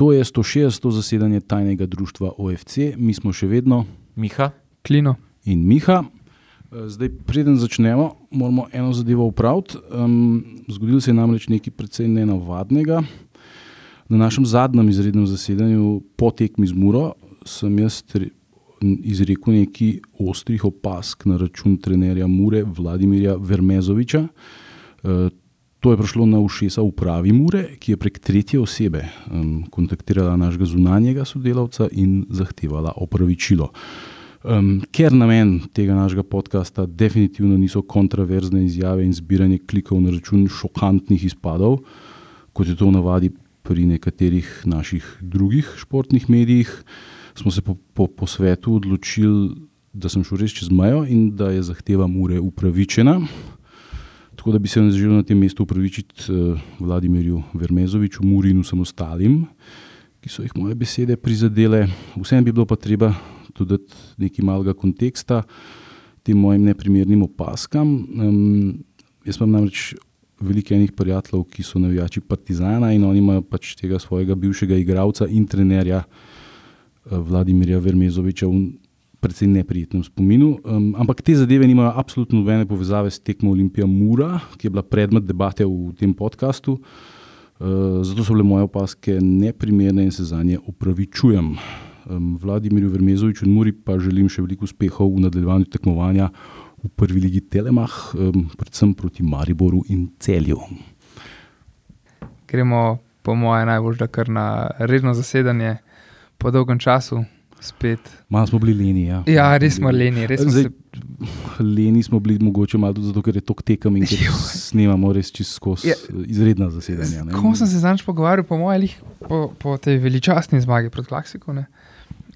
To je 160. zasedanje tajnega društva OFC, mi smo še vedno Miha, Klino. in Miha. Eh, Zdaj, preden začnemo, moramo eno zadevo upraviti. Um, zgodilo se je namreč nekaj precej nenavadnega. Na našem zadnjem izrednem zasedanju, po tekmi z Muro, sem jaz izrekel nekaj ostrih opask na račun trenerja Mure, Vladimirja Vermezoviča. To je prišlo na ušesa upravi Mure, ki je prek tretje osebe um, kontaktirala našega zunanjega sodelavca in zahtevala opravičilo. Um, ker namen tega našega podcasta definitivno niso kontroverzne izjave in zbiranje klikov na račun šokantnih izpadov, kot je to navadi pri nekaterih naših drugih športnih medijih, smo se po, po, po svetu odločili, da sem šel res čez mejo in da je zahteva Mure upravičena. Tako da bi se želel na tem mestu upravičiti uh, Vladimirju Vermezoviču, Muri in ostalim, ki so jih moje besede prizadele. Vsem bi bilo pa treba tudi dati nekaj malega konteksta tem mojim neprimernim opaskam. Um, jaz imam namreč veliko enih prijateljev, ki so navijači Partizana in oni imajo pač tega svojega bivšega igralca in trenerja uh, Vladimirja Vermezoviča v precej neprijetnem spominu. Um, ampak te zadeve nimajo absolutno nobene povezave s tekmo Olimpija Mura, ki je bila predmet debate v tem podkastu. Uh, zato so bile moje opaske neprimerne in se za nje upravičujem. Um, Vladimirju Vermezoviču in Muri pa želim še veliko uspehov v nadaljevanju tekmovanja v prvi ligi Telemah, um, predvsem proti Mariboru in Celju. Gremo, po mojem, najbolj da kar na redno zasedanje, po dolgem času, spet. Malo smo bili leni. Ja, Ja, res smo leni, res smo Zdaj, se. Leni smo bili mogoče malo tudi zato, ker je tok tekem in ker snemamo res čez skozi Ja. izredna zasedanja. Ko sem se zadnjič pogovarjal, po mojem, lih, po, po tej veličastni zmagi proti Klaksiku, ne,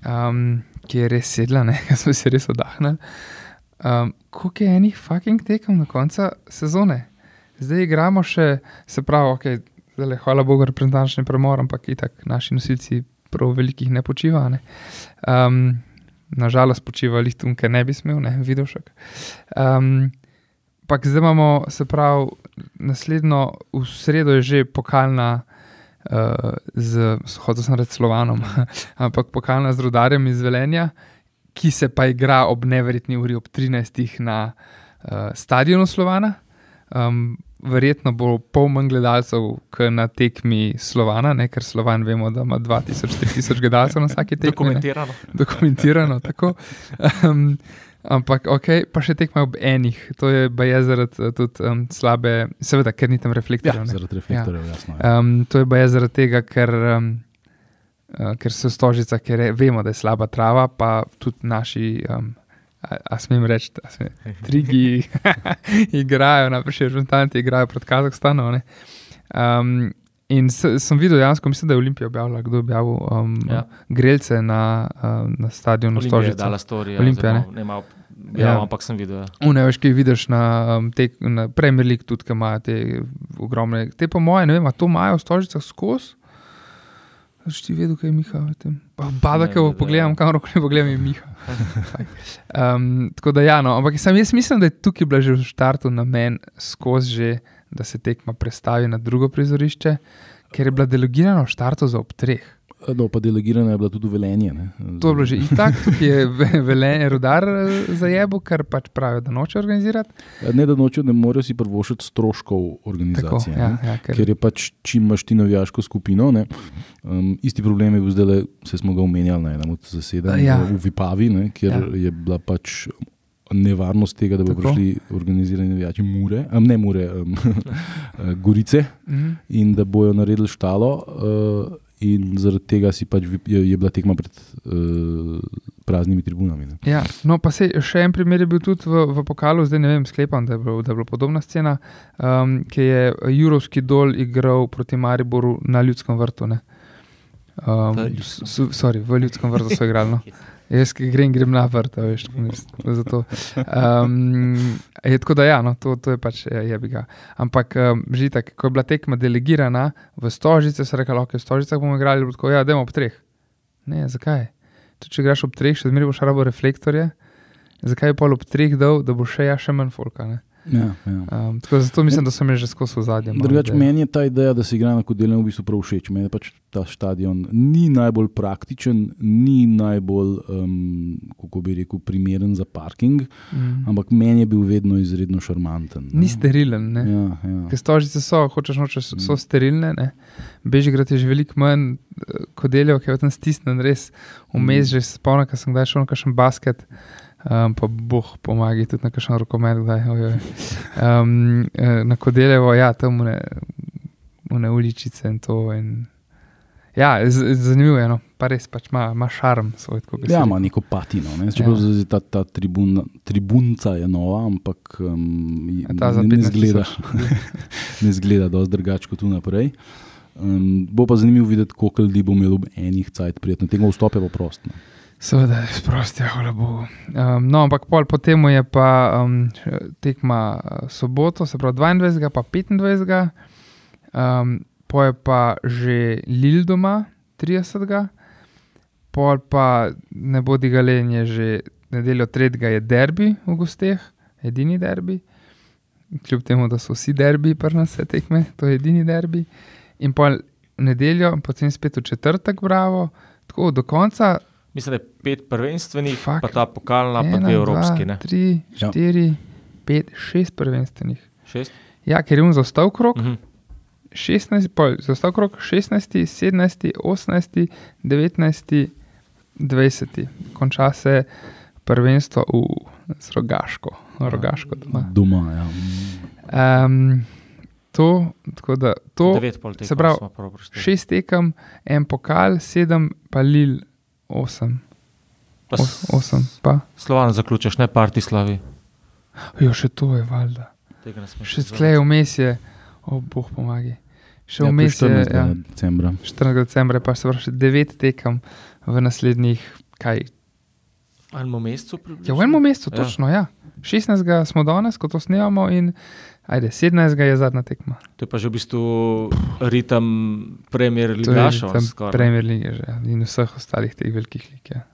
um, ki je res sedla, ker smo si res oddahnili. Um, koliko je enih fucking tekem na koncu sezone? Zdaj igramo še, se pravi, okay, zdaj, hvala Bogu, reprezentančni premor, ampak itak naši nosilci prav velikih ne počivajo. Ne. Um, Nažalost, počiva jih tu, ker ne bi smel, ne videl še. Um, Ampak zdaj imamo, se pravi, naslednjo, v sredo je že pokalna, uh, z, hodil sem reči Slovanom, ampak pokalna z rodarjem iz Velenja, ki se pa igra ob neverjetni uri, ob 13. na uh, stadionu Slovana. Um, verjetno bo pol manj gledalcev, kot na tekmi Slovana, ne? ker Slovan vemo, da ima 2000-3000 gledalcev na vsaki tekmi. ne dokumentirano. dokumentirano. tako. Um, ampak, ok, pa še tekme ob enih, to je baje zaradi eh, tudi um, slabe, seveda, ker ni tam Ja, reflektorjev. ne. zaradi reflektorjev, jasno. Ja. Um, to je baje zaradi tega, ker, um, uh, ker so stožica, ker je, vemo, da je slaba trava, pa tudi naši. Um, A, a smem reči, da se trigi igrajo, najprej reprezentanti igrajo proti Kazahstanu. ne. Um, in s, sem videl, dejansko, mislim, da je Olimpija objavila, kdo je objavil um, Ja. ja. grelce na, um, na stadionu storija. Olimpija, ne? Ne, ima, Ja. ja, ampak sem videl. ja. Une, veš, ki vidiš na, um, te, na Premier League, tudi, ki imajo te ogromne. Te, po mojem, ne vem, to imajo v Stožicah skozi. Če ti vedel, kaj je Miha v tem. Bada, ki pogledam, ja. kamor ne pogledam, je Miha. um, tako da, ja, no, ampak sam jaz mislim, da je tukaj bila že v štartu namen skozi, že, da se tekma prestavi na drugo prizorišče, ker je bila delegirana v štartu za ob treh. No, pa delegirana je bila tudi velenje. Ne? To je bilo že itak, tukaj je ve- velenje rudar za jebo, kar pač pravijo, da noče organizirati. Ne, da nočejo, ne morejo si prvošiti stroškov Tako, organizacije. ja, ne. ja, ker, Ker je pač, čim imaš ti navijaško skupino, ne, um, isti problem je bil zdaj, se smo ga omenjali na enem od zasedanj Ja. v Vipavi, ne, kjer Ja. ja. je bila pač nevarnost tega, da bodo Tako. prišli organizirani navijači Mure, um, ne Mure, um, Gorice mhm. in da bojo naredili štalo. Uh, In zaradi tega si pač je, je bila tekma pred uh, praznimi tribunami. Ne. Ja, no, pa se še en primer je bil tudi v, v pokalu, zdaj ne vem, sklepam, da je, bilo, da je bila podobna scena, um, ki je Jurovski dol igral proti Mariboru na ljudskem vrtu. ne. Um, sorry, v ljudskem vrtu so igrali. No. Jaz, ki grem, grem na vrt, veš, zato. Um, je, tako da, ja, no, to, to je pač je, je bi ga. Ampak um, že tako, ko je bila tekma delegirana v Stožice, so rekli, ok, v Stožicah bomo igrali, tako, ja, dajmo ob treh. Ne, zakaj? Tudi če greš ob treh, še zmeraj boš rabo reflektorje. Zakaj je pol ob treh dal, da bo še ja še manj folka? Ne? Ja, ja. Um, tako zato mislim, da sem že skozi zadnje. Drugač, meni je ta ideja, da se igra na kodelju, v bistvu prav všeč. Meni pač ta stadion ni najbolj praktičen, ni najbolj, um, kako bi rekel, primeren za parking, Mm. ampak meni je bil vedno izredno šarmanten. ne. Ni sterilen, ne. Ja, ja. Ker stožice so, hočeš nočeš, so Mm. sterilne. ne. Bežigrad je že veliko manj eh, kodeljev, ki je tam stisnen, res vmes, Mm. že spomnim, ko sem kdaj šel na kakšen basket. Um, pa boh pomaga tudi na kakšen rokomet, kdaj. ojoj. Um, na kodeljevo, ja, tam une, une uličice in to. In, ja, z, zanimivo je, no. pa res pač ima, ima šarm svoj. Ja, ima neko patino. Ne? Čeprav Ja. ja. ta, ta tribuna, tribunca je nova, ampak um, je- Ja, ta ne, ne 15 zgleda, ne zgleda dosti drugače kot tu naprej. Um, bo pa zanimivo videti, koliko ljudi bo imelo ob enih cajt prijetno. Tega vstopa je pa prost. Ne? Seveda je sprosti, ja, hvala Bogu. Um, no, ampak pol po tem je pa um, tekma uh, soboto, se pravi 22. pa 25. Um, po je pa že Lil doma 30. Pol pa ne bo digalen, je že nedeljo 3. je derbi v gosteh, edini derbi. Kljub temu, da so vsi derbi, pa nas vse tekme, to je edini derbi. In pol nedeljo, potem spet v četrtek, bravo, tako do konca. Mislim, da je pet prvenstvenih, Fuck. pa ta pokalna, pa Ena, dve evropski. Dva, Ne? tri, Ja. štiri, pet, šest prvenstvenih. Šest? Ja, ker je um zaostal krok, Mhm. 16, pol, zaostal krok 16, 17, 18, 19, 20. Konča se prvenstvo v Rogaško. Rogaško doma. Doma. Ja. Um, to, tako da to, Devet pol tega. se pravi, šest tekem, en pokal, sedem, pa Lil, osem. Pa Os, osem, pa. Slovan zaključaš, ne Partislavi. Jo, še to je valjda. Še sklej vmes je, o boh pomagi. Še Ja, je vmes je, 14. ja, decembra. 14. decembra, pa se še devet tekem v naslednjih, kaj. V enem mesecu? Ja, v enem mesecu, Ja. točno, ja. 16. smo danes, ko to snemamo, in ajde, 17. je zadnja tekma. To je pa že v bistvu ritem Premier To je Ligašov. Premier lige že, ja, in vseh ostalih teh velikih lig. Ja.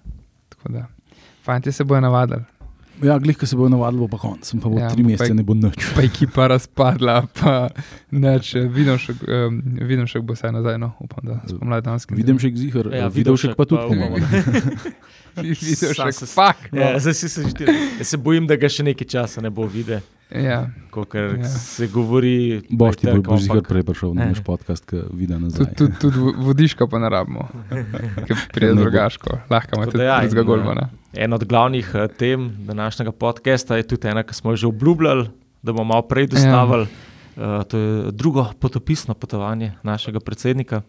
Tako da, fanti se bojo navadili. Ja, glih, ko se bo navadil, bo pa konc. Pa bo Ja, tri mesece, ne bo nič. Pa ekipa razpadla, pa neč, vidim še, um, vidim še, bo se nazaj, no, upam, da spomladi danes. Vidim še zihar, Ja, še pa tudi, imamo. Videl še, se- fak. Ja, zdaj si se že ti. Jaz se bojim, da ga še nekaj časa ne bo videl, Ja, ker Ja. se govori. Boš ti trkamo, boš ampak- prej prišel na naš podcast, ki vidi tudi nazaj. tud, tud vodiška pa ne rabimo, ker pride Ne bo. drugaško, lahko ima Tako tudi ja, drugega golmana. En od glavnih eh, tem današnjega podcasta je tudi ena, ki smo jo že obljubljali, da bomo malo prej dostavili. Ja. Uh, to je drugo potopisno potovanje našega predsednika.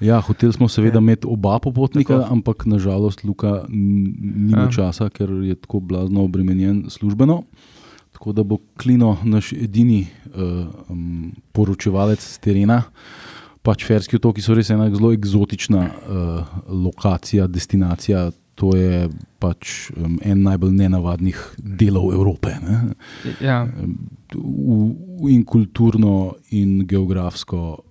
Ja, hoteli smo seveda imeti oba popotnika, Tako. ampak nažalost Luka nima Ja. časa, ker je tako blazno obremenjen službeno. Tako da bo Klino naš edini uh, um, poročevalec z terena. Pač Ferski otoki so res ena zelo eksotična uh, lokacija, destinacija. To je pač um, en najbolj nenavadnih delov Evrope. Ne? Ja, v, in kulturno, in geografsko,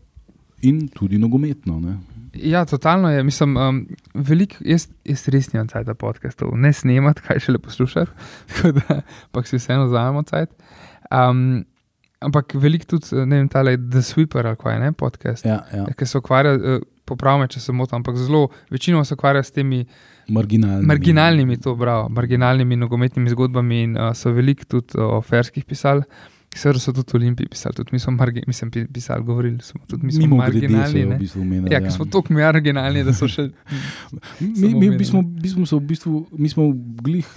in tudi nogometno. Ne? ja, totalno je. Mislim, um, velik, jaz, jaz res nimam cajt podcastov, ne snemati, kaj šele poslušati, tako da pa si vseeno vzamemo cajt. Um, ampak veliko tudi, ne vem, tale The Sweeper ali kaj ne, podcast, Ja, ja. ki se ukvarja, uh, popravme, če se motim, ampak zelo, večinoma se ukvarja s temi Marginalni. Marginalnimi, to bravo, marginalnimi nogometnimi zgodbami in uh, so veliko tudi o ferskih pisali. Seveda so tudi Olimpiji pisali, tudi mi smo, margi, mislim, pi- pisali, govorili smo, tudi mi smo Mimo marginalni. jo v bistvu omenili. Ja, ker smo tako marginalni, da so še. Mi, mi, mi, smo, mi, smo v bistvu, mi smo glih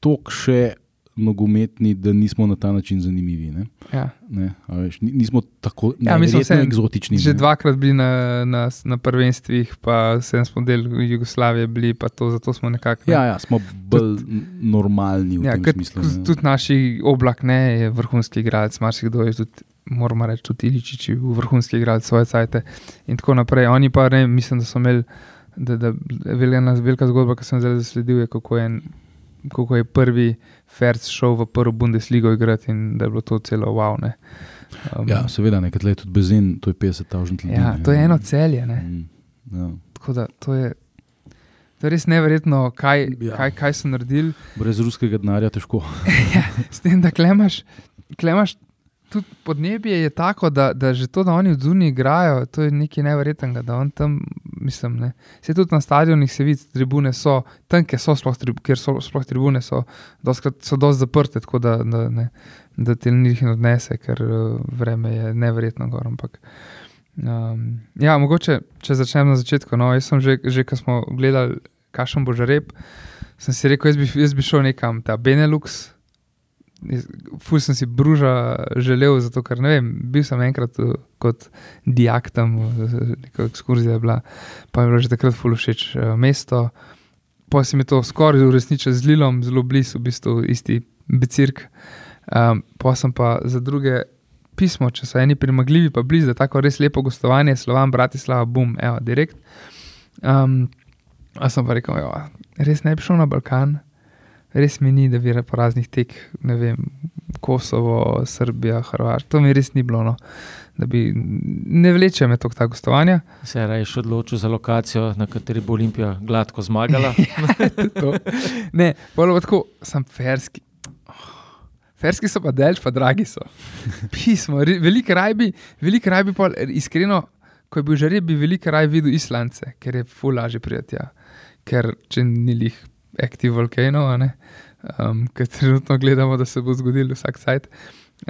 tok še nogometni, da nismo na ta način zanimivi. Ne? Ja. Ne, veš, ni- nismo tako Ja, vseeno eksotični. Že ne. dvakrat bili na, na, na prvenstvih, pa sem smo del Jugoslavije bili, pa to, zato smo nekako. ne. Ja, ja, smo bolj n- normalni v ja, tem smislu. ne. tudi naši oblak ne, je vrhunski igralec, marsikdo je tudi. Moramo reči, tudi Iličiči, vrhunski igralec svoje cajte in tako naprej. Oni pa, ne, mislim, da so imeli, da, da velika, velika zgodba, ki sem zdaj zasledil, je, kako je, en- kako je prvi Ferc šel v prvo Bundesligo igrati in da je bilo to celo wow. Ne. Um, Ja, seveda, nekaj let tudi bazen, to je 50 tisoč ljudi. ja, to je eno celje. Mm, Ja. Tako da to je, To je res neverjetno, kaj, Ja. kaj, kaj so naredili. Brez ruskega denarja težko. S tem, da klemaš, klemaš tudi podnebje je tako, da, da že to, da oni od zunaj igrajo, to je nekaj neverjetnega. Da on tam, mislim, ne. Se tudi na stadionih se vidi, tribune so, tam, kjer so sploh, trib, kjer so sploh tribune, so doskrat so dosti zaprte, tako da, da, ne, da ti njih ne odnese, ker uh, vreme je neverjetno gor. Ampak, um, ja, mogoče, če začnem na začetku. No, jaz sem že, že ko smo gledali, kakšen bo že rep, sem si rekel, jaz bi, jaz bi šel nekam, ta Benelux. Ful sem si bruža želel, zato ker ne vem, bil sem enkrat uh, kot dijak tam, uh, neka ekskurzija je bila, pa mi je bilo že takrat ful všeč uh, mesto. Pa se mi to skoraj uresničilo z Lilom, zelo blizu, v bistvu isti bicirk. Um, pa sem pa za druge pismo, če so eni premagljivi, pa blizu, da tako res lepo gostovanje, Slovan, Bratislava, bum, evo, direkt. Um, a sem pa rekel, jo, res ne bi šel na Balkan, res mi ni, da bi po raznih tek, ne vem, Kosovo, Srbija, Hrvaška, to mi res ni bilo. No. Da bi ne vleče me to ta gostovanja. Se je rajš odločil za lokacijo, na kateri bo Olimpija gladko zmagala. To. Ne, pa tako, sem ferski. Ferski so pa delž, pa dragi so. Pismo, veliko raj bi, veliko raj bi, pol, iskreno, ko je bil že reb, bi veliko raj videl Islance, ker je ful lažje prijeti. Ja. Ker če ni jih aktiv volkanov, um, ker trenutno gledamo, da se bo zgodil vsak sajt,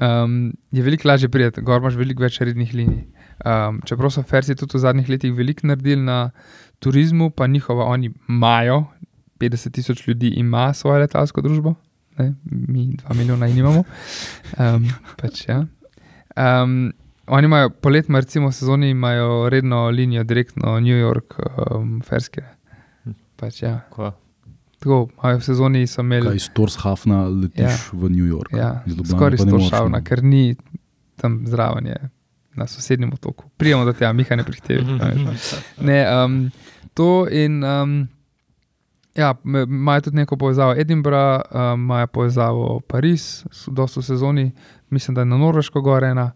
um, je veliko lažje prijeti, gor imaš veliko več rednih linij. Um, čeprav so Fersi tudi v zadnjih letih veliko naredili na turizmu, pa njihova, oni imajo, 50 tisoč ljudi ima svojo letalsko družbo, ne? mi 2 milijona in imamo. Um, pač, ja. um, oni imajo poletno, recimo v sezoni, imajo redno linijo direktno New York, um, Ferske. Pač, ja. Kva? Tako, v sezoni so imeli. Kaj iz Torshafna letiš Ja. v New York. Ja, Iz skoraj moreš, šavna, no. ker ni tam zraven, je na sosednjem otoku. Prijemo do tega, Miha ne prihitevi. Ne, um, to in um, ja, imajo tudi neko povezavo Edinburgh, um, imajo povezavo Pariz, so dosto v sezoni, mislim, da je na Norveško gorena.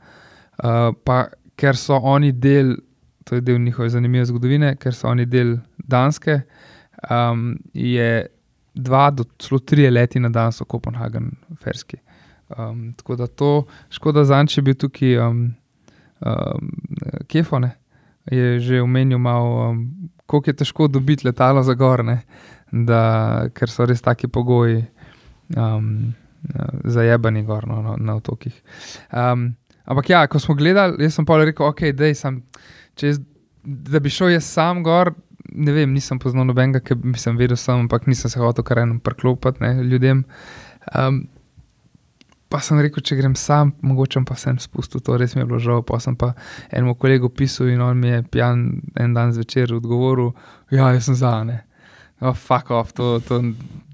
Uh, pa ker so oni del, to je del njihove zanimive zgodovine, ker so oni del Danske, um, je dva do celo tri leti na dan so Kopenhagen, Ferski. Um, tako da to, škoda za če bi tukaj um, um, kefone, je že omenil malo, um, koliko je težko dobiti letalo za gorne, da, ker so res taki pogoji um, zajebani gor no, na, na otokih. Um, ampak ja, ko smo gledali, jaz sem pa rekel, ok, dej, sem, jaz, da bi šel jaz sam gor. Ne vem, nisem poznal nobenega, ki bi sem vedel, sam, ampak nisem se hotel kar enem priklopiti ne, ljudem. Um, pa sem rekel, če grem sam, mogoče pa sem spustil, to res mi je bilo žal. Pa sem pa enemu kolegu pisal in on mi je pijan en dan zvečer odgovoril, ja, jaz sem za ne. Oh, fuck off, to, to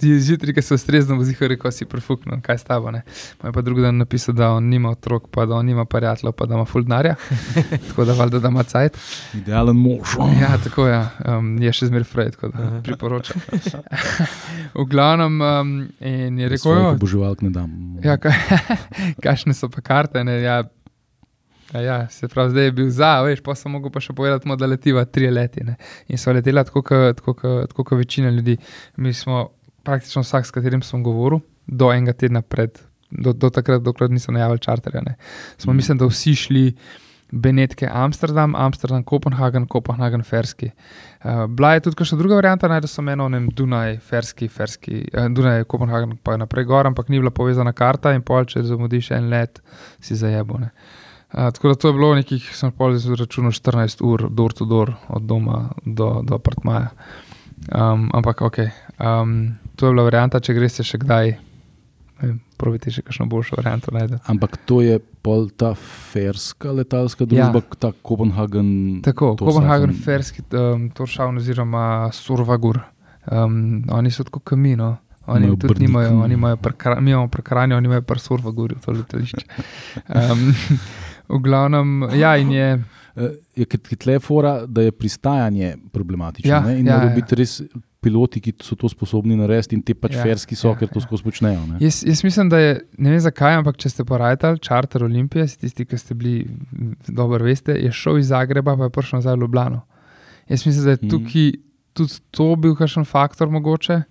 zjutraj, ki se ustrezno vozijo, rekel si prefukno, kaj s tabo. Ne. Pa je pa drugi dan napisal, da on nima otrok, pa da on nima prijateljev, pa da ima full denarja. tako da valjda, da ima cajt. Idealen mož. Ja, tako je. Um, je še zmeraj fraj, tako da priporočam. v glavnem, um, in je rekel, "Jo, oboževalk ne dam. ja, ka, kakšne so pa karte. Ne, ja, ja, ja, se pravi, zdaj je bil za, veš, pa sem mogel pa še povedati, mo, da letiva tri leti. Ne. In so letela tako, kot večina ljudi. Mi smo praktično vsak, s katerim sem govoril, do enega tedna pred, do, do takrat, dokler nisem najavil čarterja. Ne. Smo, Mhm. mislim, da vsi šli. Benetke, Amsterdam, Amsterdam, Kopenhagen, Kopenhagen, Ferski. Uh, bila je tudi še druga varianta, najdel sem eno, ne vem, Dunaj, Ferski, Ferski, uh, Dunaj, Kopenhagen, pa naprej gor, ampak ni bila povezana karta in pol, če zamudiš en let, si zajebone. Uh, tako da to je bilo nekih, sem pol izračunal 14 ur, door to door, od doma do, do apartmaja. Um, ampak ok, um, to je bila varianta, če greš še kdaj, probite še kakšno boljšo varianto najti. Ampak to je pol ta ferska letalska družba, ja. ta Kopenhagen. Tako, to Kopenhagen, Safen- Ferski, um, Toršavn oziroma Survagur. Um, oni so tako kamino. Oni Imajo tudi nimajo, oni imajo prekra, mi imamo prekranje, oni imajo pa Survagurju, to letališče. Um, v glavnem, ja, in je. Eh, Je tle fora, da je pristajanje problematično. Ja, ne, in ja, morajo ja. biti res piloti, ki so to sposobni narediti, in te pač Ja, ferski so, ja, ker to ja. skozi počnejo. ne. Jaz, jaz mislim, da je, ne vem zakaj, ampak če ste porajali čarter Olimpije, tisti, ki ste bili m, dobro veste, je šel iz Zagreba, pa je prišel nazaj v Ljubljano. Jaz mislim, da je Mhm. tukaj tudi to bil kakšen faktor mogoče.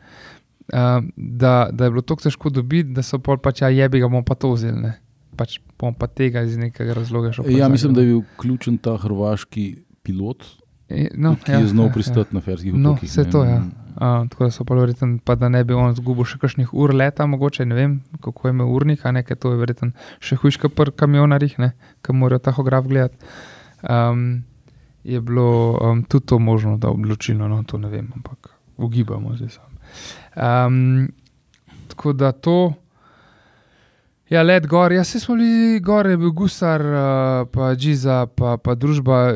Uh, da, da je bilo tako težko dobiti, da so pol pač, ja, jebi ga bomo pa to vzeli. Ne? Pač bom pa tega iz nekega razloga šel. Ja, mislim, da je bil ključen ta hrvaški pilot, E, no, ki je znal pristati na ferskih No, otokih. vse ne. to, ja. Uh, tako da so pa verjetno, pa da ne bi on zgubil še kakšnih ur leta, mogoče ne vem, kako je imel urnik, a ne, ker to je verjetno še hujška pri kamionarjih, ki morajo tahograf gledati. Um, je bilo um, tudi to možno, da odločilno, no, to ne vem, ampak ugibamo zdaj sam. Um, tako da to. Ja, let gor, jaz smo bili gor, je bil Gusar, uh, pa Džiza, pa, pa družba.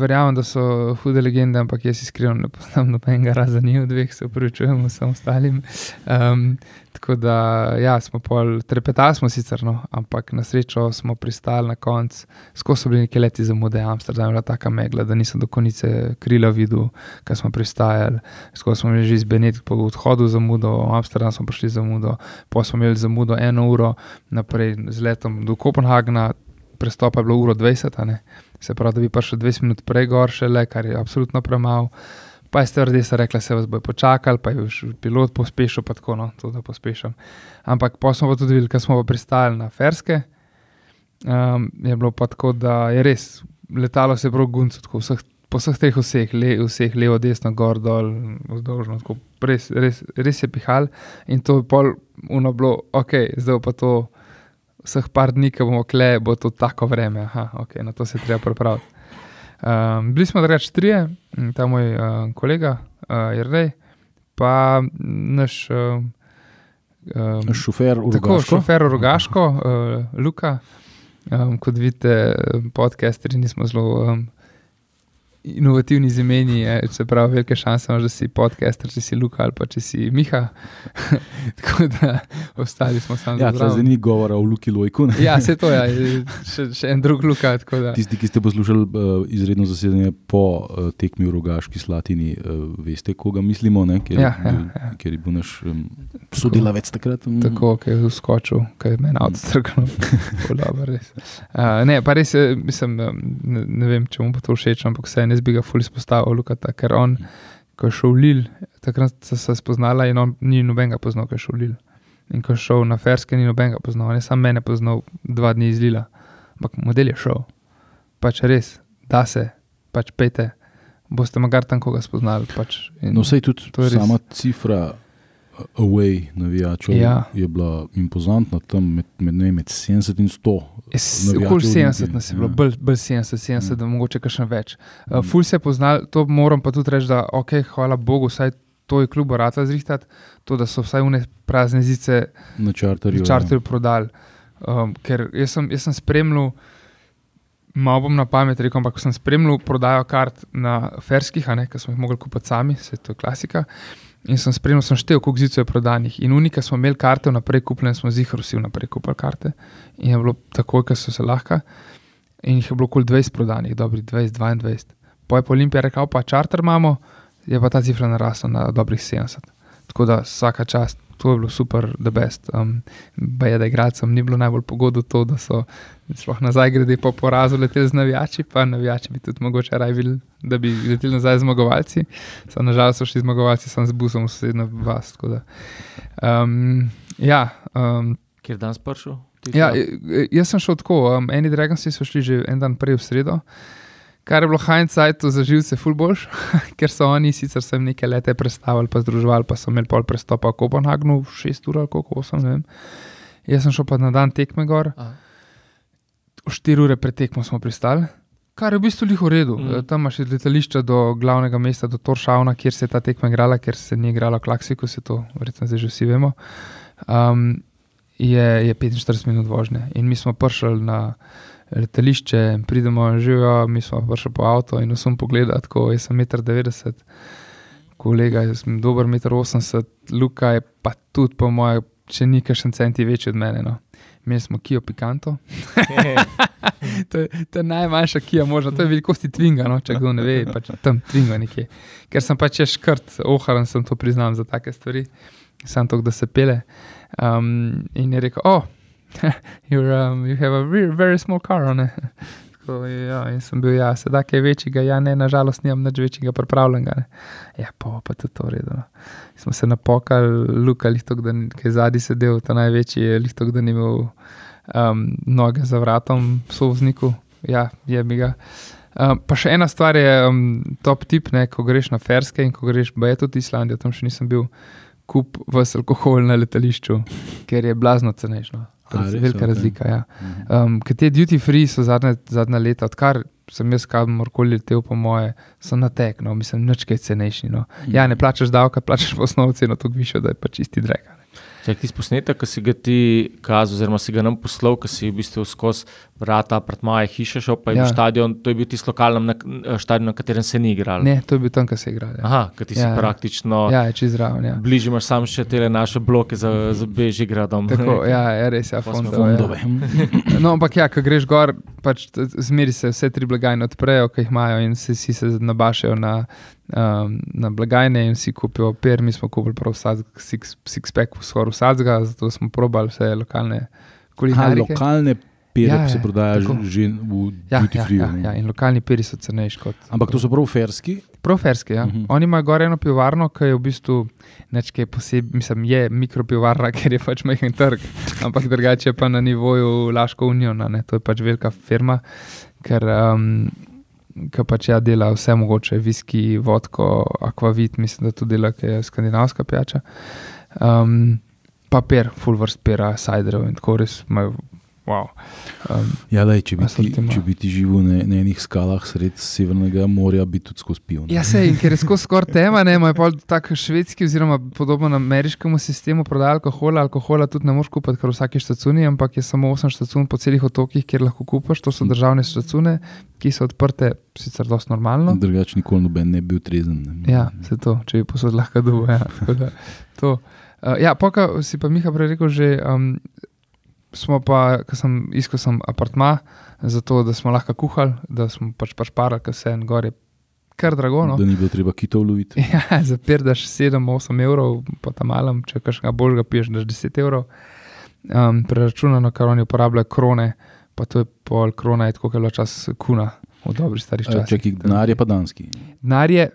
Verjamem, da so hude legende, ampak jaz iskreno ne poznam nobenega razen njih, dveh se upravičujem vsem ostalim. Um, tako da, ja, smo pol, trepetali smo sicer, no, ampak na srečo smo pristali na koncu. Skozi so bili neki leti zamude, Amsterdam je bila taka megla, da nisem do konice krila videl, kaj smo pristajali. Skozi smo bili že iz Benedikta po odhodu zamudo, v Amsterdam smo prišli zamudo, pa smo imeli zamudo eno uro naprej z letom do Kopenhagna, prestopa je bilo uro 20, a ne. se pravi, da bi prišel 20 minut prej gor, še le, kar je absolutno premalo. Pa je stevardesa rekla, se vas bo počakal, pa je už pilot pospešil, pa tako, no, to da pospešam. Ampak pa smo pa tudi videli, ker smo pa pristali na Ferske, um, je bilo pa tako, da je res, letalo se prav gunco, tako vseh, po vseh teh vseh, le, vseh levo, desno, gor, dol, vzdolžno, tako res, res, res je pihal in to je pol uno bilo, ok, zdaj pa to vseh par dni, ki bomo kle, bo to tako vreme, aha, ok, na to se treba pripraviti. Um, bili smo drugač trije, m, ta moj uh, kolega, uh, Jrnej, pa naš uh, um, Šofer, tako, Rogaško. šofer Rogaško, uh, Luka. Um, kot vidite, podcasteri nismo zelo um, inovativni z imeni, je, se pravi, velike šanse imaš, da si podcaster, če si Luka ali pa če si Miha. tako da ostali smo sami Ja, za tle zdaj ni govora o Luki Lojku. ne. Ja, se to je, še, še en drug Luka. tako da- Tisti, ki ste poslušali uh, izredno zasedanje po uh, tekmi v Rogaški Slatini, uh, veste, koga mislimo, ne? Ker, Ja, ja, ja. ker je bil naš um, sodelavec takrat. mm. Tako, ki je uskočil, ki je meni odstrgal. Uh, ne, pa res, mislim, ne, ne vem, če mu bo to všeč, ampak vse jaz bi ga fully izpostavil, Lukata, ker on, ko je šel v Lil, takrat sta se spoznala in on ni nobenega poznal, ko je šel v Lil. In ko je šel na Ferske, ni nobenega poznal, on je sam mene poznal dva dni iz Lila, ampak model je šel. Pač res, da se, pač pejte, boste magar tam koga spoznali. Pač, in- No, sej tudi To je res. sama cifra away navijačev Ja. je bila impozantna tam med, med, ne, med 70 in 100. S- navijačev Okoli 70 Olimpije, nas je bilo, ja. bolj, bolj 70, 70, Ja. da mogoče še več. Uh, Mm. ful se je poznal, to moram pa tudi reči, da ok, hvala Bogu, vsaj to je kljub rata zrihtati, to, da so vsaj une prazne zice Na čarterju. v čarterju prodali. Um, ker jaz sem, jaz sem spremljal, malo bom na pamet rekel, ampak sem spremljal prodajo kart na Ferskih, ker smo jih mogli kupiti sami, se to je klasika. In sem spremljal, sem štel, koliko zicev je prodanih. In unika smo imeli karte vnaprej kupljene, smo zihar vsi vnaprej kupili karte. In je bilo takoj, ker so se lahko. In jih je bilo okoli 20 prodanih, dobrih 20, 22. Po je pa Olimpija rekel, pa čarter imamo, je pa ta cifra narasla na dobrih 70. Tako da vsaka čast, to je bilo super, the best. Um, je, da igralcem ni bilo najbolj pogodo to, da so sploh nazaj grede po porazu leteli z navijači, pa navijači bi tudi mogoče raje bili, da bi leteli nazaj zmagovalci. So, nažalost so šli zmagovalci, sem z busom v sosednjo vas. da. Um, ja, um, Kjer dan spršel? Ja, j- jaz sem šel tako. Um, eni Dragonsi so šli že en dan prej v sredo, kar je bilo hindsight za živce fulboš, ker so oni sicer sem neke lete predstavili, pa združevali, pa so imeli pol prestopa v Kopenhagnu, 6 ur ali koliko 8, ne vem. Jaz sem šel pa na dan tekme gor, Aha. 4 ure pred tekmo smo pristali. Kar je v bistvu liho redu. Mm. Mm. Tam imaš od letališča do glavnega mesta, do Toršavna, kjer se je ta tekma igrala, ker se ni igrala v Klaksiku, se to verjetno zdaj že vsi vemo. Um, je, je 45 minut vožnje. In mi smo prišli na letališče, pridemo živijo, mi smo prišli po avto in vsem pogledati, ko jaz sem 1,90 m, kolega je sem dober 1,80 m, Luka je pa tudi po mojem, če ni kakšen centi večji od mene. No. Imeli smo Kijo Pikanto, to je, to je najmanjša Kija možna, to je velikosti Twinga, no, če kdo ne ve, pač tam Twinga nekje. Ker sem pač škrt, oharan sem to priznam za take stvari, sam to, da se pele. Um, in je rekel, oh, you're, um, you have a very, very small car on it. Tako, ja, in sem bil, ja, sedaj kaj večjega, ja, ne, nažalost, nimam nič večjega pripravljenega. Ne. Ja, pa, pa to redo. No. Smo se napokali, Luka, lihtok, da je zadnji sedel, ta največji je lihtok, da ni imel um, noge za vratom, sovzniku, ja, je bi ga. Um, pa še ena stvar je um, top tip, ne, ko greš na Ferske in ko greš, pa je tudi Islandija, tam še nisem bil, kup vas alkohol na letališču, ker je blazno cenejšno. Res? Velika Ok. razlika. Ja. Mhm. Um, ker te duty free so zadnje, zadnja leta, odkar sem jaz kamorkoli letel, po moje, so na tek, no, mislim, nič kaj cenejši. No. Ja, ne plačaš davka, plačaš pa osnovno ceno, tako višjo, da je pa čisti drek. Če ti posnetek, ki si ga ti kazal, oziroma si ga nam poslal, ki si v bistvu skozi vrata, apartmaje, hiše šel, pa je ja. Ja. bil stadion, to je bil tisti lokalni na, stadion, na katerem se ni igral. Ne, to je bil tam, kjer se je igral. Ja, Aha, ki ti si Ja, ja, ja. praktično. Ja. ja je čez zraven. Ja. Bližje imaš samo še te naše bloke za, za Bežigradom. Tako, ja, je res, ja, Pa smo fondove. Fondove. Ja. No, ampak ja, ko greš gor, pač zmeri se vse tri blagajne odprejo, ki jih imajo in vsi, vsi se nabašajo na, um, na blagajne in vsi kupijo per. Mi smo kupili prav vsak six, six pack, skoraj vsakega, zato smo probali vse lokalne kulinarike. lokalne pere Ja, ja, se ja, prodaja tako. že, v Ja, duty ja, free. ja, ja, in lokalni peri so cenejši kot. Ampak to so prav ferski. Proferski, ja. Uh Mhm. -huh. Oni imajo gor eno pivovarno, ki je v bistvu nekaj posebnega, mislim, je mikropivovarna, ker je pač majhen trg, ampak drugače pa na nivoju Laško ne. to je pač velika firma, ker um, ki pač ja dela vse mogoče, viski, vodko, akvavit, mislim, da tudi dela, ki je skandinavska pijača. Um, papir, full vrst pera, ciderov in tako res imajo. Wow. Um, Ja, lej, če, bi ti, če bi ti živel na, na enih skalah sred Severnega morja, bi tudi skozi pil. ne. Ja, se in ker je skozi skoraj tema, ne, imajo pol tak švedski, oziroma podobno ameriškemu sistemu prodaja alkohola. Alkohola tudi ne moreš kupiti, ker v vsaki štacuni, ampak je samo 8 štacun po celih otokih, kjer lahko kupaš. To so državne štacune, ki so odprte, sicer dosti normalno. Drugače nikoli noben ne bi bil trezen. Ne. Ja, se to, če bi posod lahko dubo. Ja, tako da to. Uh, ja, poka si pa Miha prej rekel, že um, smo pa, ko sem iskal sem apartma, zato da smo lahko kuhali, da smo pač pač parali, ker se en gor je kar drago. No. Da ni bilo treba kitov loviti. Ja, zapirdaš 7-8 evrov, pa tam malem, če kakšnega božga piješ, daš 10 evrov. Um, preračunano, kar oni uporabljajo krone, pa to je pol krona, je tako, kot je čas kuna v dobrih starih časih. Čakaj, denar je pa danski. Denar je,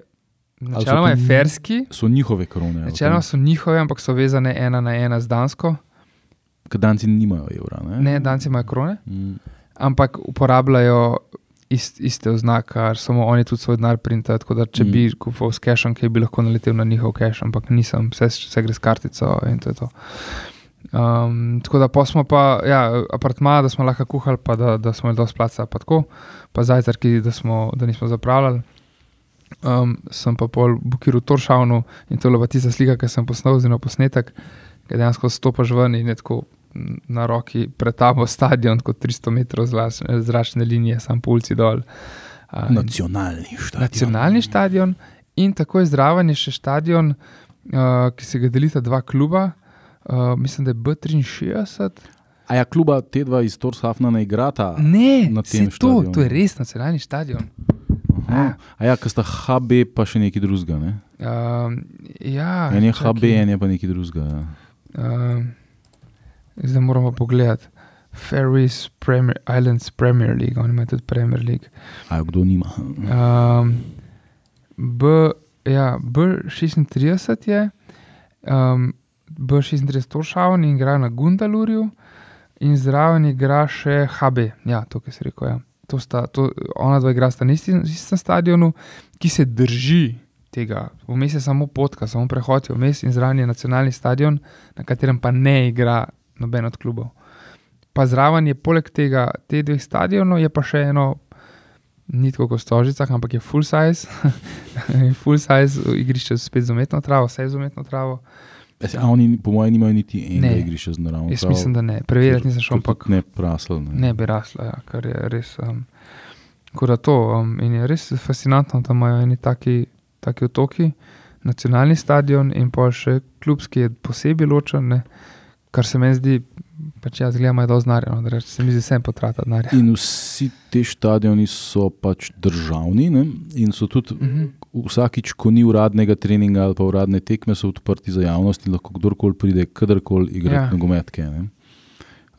načeloma je ferski, So njihove krone. načeloma so njihove, ampak so vezane ena na ena z Dansko. Ker danci nimajo evra. Ne? Ne, Danci imajo krone, Mm. ampak uporabljajo ist, iste oznake, kar samo oni tudi svoj denar printajo. Tako da, če Mm. bi kupoval s cashom, ki bi lahko naletel na njihov cash, ampak nisem, vse, vse gre s kartico in to je to. Um, tako da smo pa, ja, apartma, da smo lahko kuhali, pa da, da smo imeli dosti placa, pa tako, pa zajtrki, da, smo, da nismo zapravljali. Um, sem pa pol bukiral v Toršavnu in to je bila tista slika, ki sem posnel, oziroma posnetek, ki dejansko stopaš ven in je tako na roki pred tabo stadion, kot 300 metrov zračne, zračne linije, sam po ulici dol. Uh, Nacionalni štadion. nacionalni stadion in tako je zraven je še stadion, uh, ki se ga delita dva kluba, uh, mislim, da je B63. A ja, kluba te dva iz Torshafna ne igrata? Ne, na tem to, to je res nacionalni stadion. Aha. A ja, ker sta HB pa še nekaj drugega. Ne? Um, ja, En je. HB, en je pa nekaj drugega. Ja. Um, zdaj moramo pogledati. Ferries Premier, Islands Premier League, oni imajo tudi Premier League. A kdo nima? Um, B, ja, B36 je, um, B36 Toršavn in igra na Gundalurju, in zraven igra še HB. Ja, to, kar si rekel. Ja. To sta, to, ona dva igra sta na istim, istem stadionu, ki se drži tega. Vmes je samo potka, samo prehod je vmes in zraven je nacionalni stadion, na katerem pa ne igra noben od klubov. Pa zraven je poleg tega, te dveh stadionov, je pa še eno, ni tako kot v Stožicah, ampak je full size, full size igrišče spet z umetno travo, vse z umetno travo. Se- A oni, po mojem, nimajo niti enega Ne. igrišča z naravno. Jaz mislim, da ne, preverjati nisem šel, ampak Ne, prasel. Ne. ne bi rasla, ja, kar je res. Um, tako da to, um, in je res fascinantno, da imajo eni taki, taki otoki, nacionalni stadion in pa še klubski je posebej ločen, ne, kar se meni zdi, pač jaz gledam, je dosti znarja, no, da se mi zdi vsem potrata denarja. In vsi ti stadioni so pač državni ne? in so tudi Mhm. vsakič, ko ni uradnega treninga ali pa uradne tekme, so odprti za javnost in lahko kdorkoli pride, kadarkoli igrati Ja. nogometke.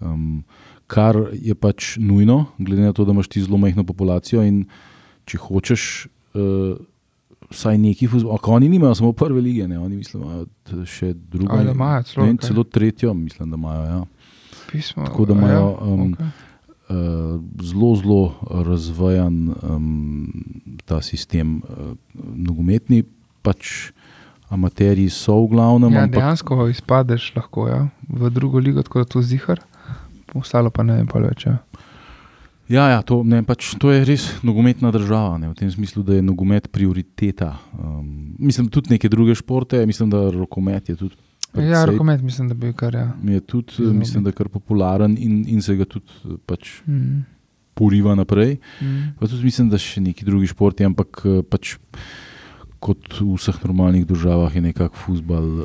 Um, kar je pač nujno, glede na to, da imaš ti zelo majhno populacijo in če hočeš. Uh, Vsaj neki futbol, oni nimajo samo prve lige, ne? oni mislim, imajo še drugo. Ali imajo celo, ne, celo tretjo, mislim, da imajo. Ja. Pismo, Tako da ja, imajo um, okej. uh, zelo, zelo razvijan um, ta sistem uh, nogometni. Pač amaterji so v glavnem, Ja, ampak dejansko izpadeš lahko ja, v drugo ligo, tako da to zihar, ostalo pa ne vem pa več. Ja. Ja, ja to, ne, pač, to je res nogometna država, ne, v tem smislu, da je nogomet prioriteta. Um, mislim, tudi neke druge športe, mislim, da rokomet je tudi. Ja, precej- rokomet mislim, da bi kar. Ja. Je tudi, Zelo mislim, da je kar popularen in, in se ga tudi eh, pač Mm. poriva naprej. Mm. Pa tudi mislim, da še neki drugi športi, ampak eh, pač kot v vseh normalnih državah je nekako futbal uh,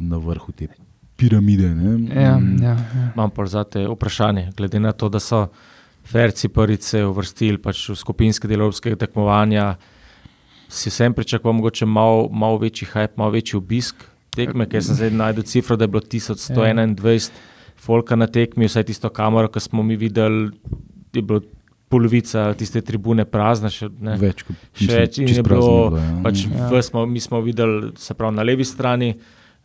na vrhu te piramide. Ne? Ja, Mm, ja, ja. Imam pa za te vprašanje, glede na to, da so Ferci prvice uvrstili pač v skupinske delovske tekmovanja. Si vsem pričakoval mogoče malo mal večji hype, malo večji obisk tekme, ker sem zdaj najdel cifro, da je bilo 1121 folka na tekmi, vsaj tisto kamero, ki smo mi videli, je bilo polovica tiste tribune prazna. Še, ne. Več kot Še več in je bilo, bilo, ja. pač Ja. ja. smo, mi smo videli, se pravi, na levi strani.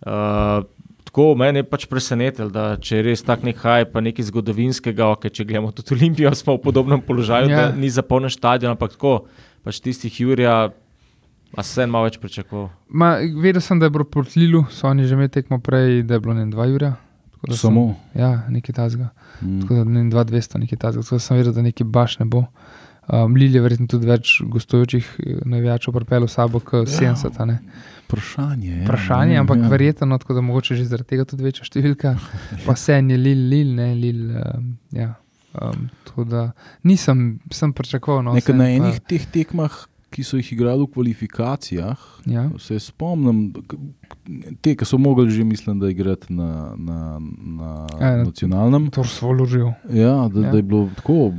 Uh, tako meni je pač presenetilo, da če je res tak nek haj, pa nekaj zgodovinskega, ok, če gledamo tudi Olimpijo, smo v podobnem položaju, Ja. ja. da ni zapolnjen stadion, ampak tako, pač tistih Jurija, a se en malo več pričakoval. Ma, vedel sem, da je bilo proti Lilu, so oni že imeli tekmo prej, da je bilo ne dva Jurja. Tako da sem- Samo. Ja, nekaj tazga. Mm. Tako da ne vem, 2200, nekaj tazga. Tako da sem vedel, da nekaj baš ne bo. Um, Lil je verjetno tudi več gostujočih eh, navijačev pripeljal sabo, kot 70. a ne. Vprašanje. Ja, Vprašanje, ne, ampak ja. verjetno, no, tako da mogoče že zaradi tega tudi večja številka. Pa se je Lil, Lil, ne Lil. Um, ja. um, da nisem sem pričakoval. No, Nekaj na pa- enih teh tekmah, ki so jih igrali v kvalifikacijah, Ja. se spomnim, te, ki so mogli že, mislim, da igrati na, na, na Ja, na- nacionalnem. To so vložil. Ja, da, Ja. da je bilo tako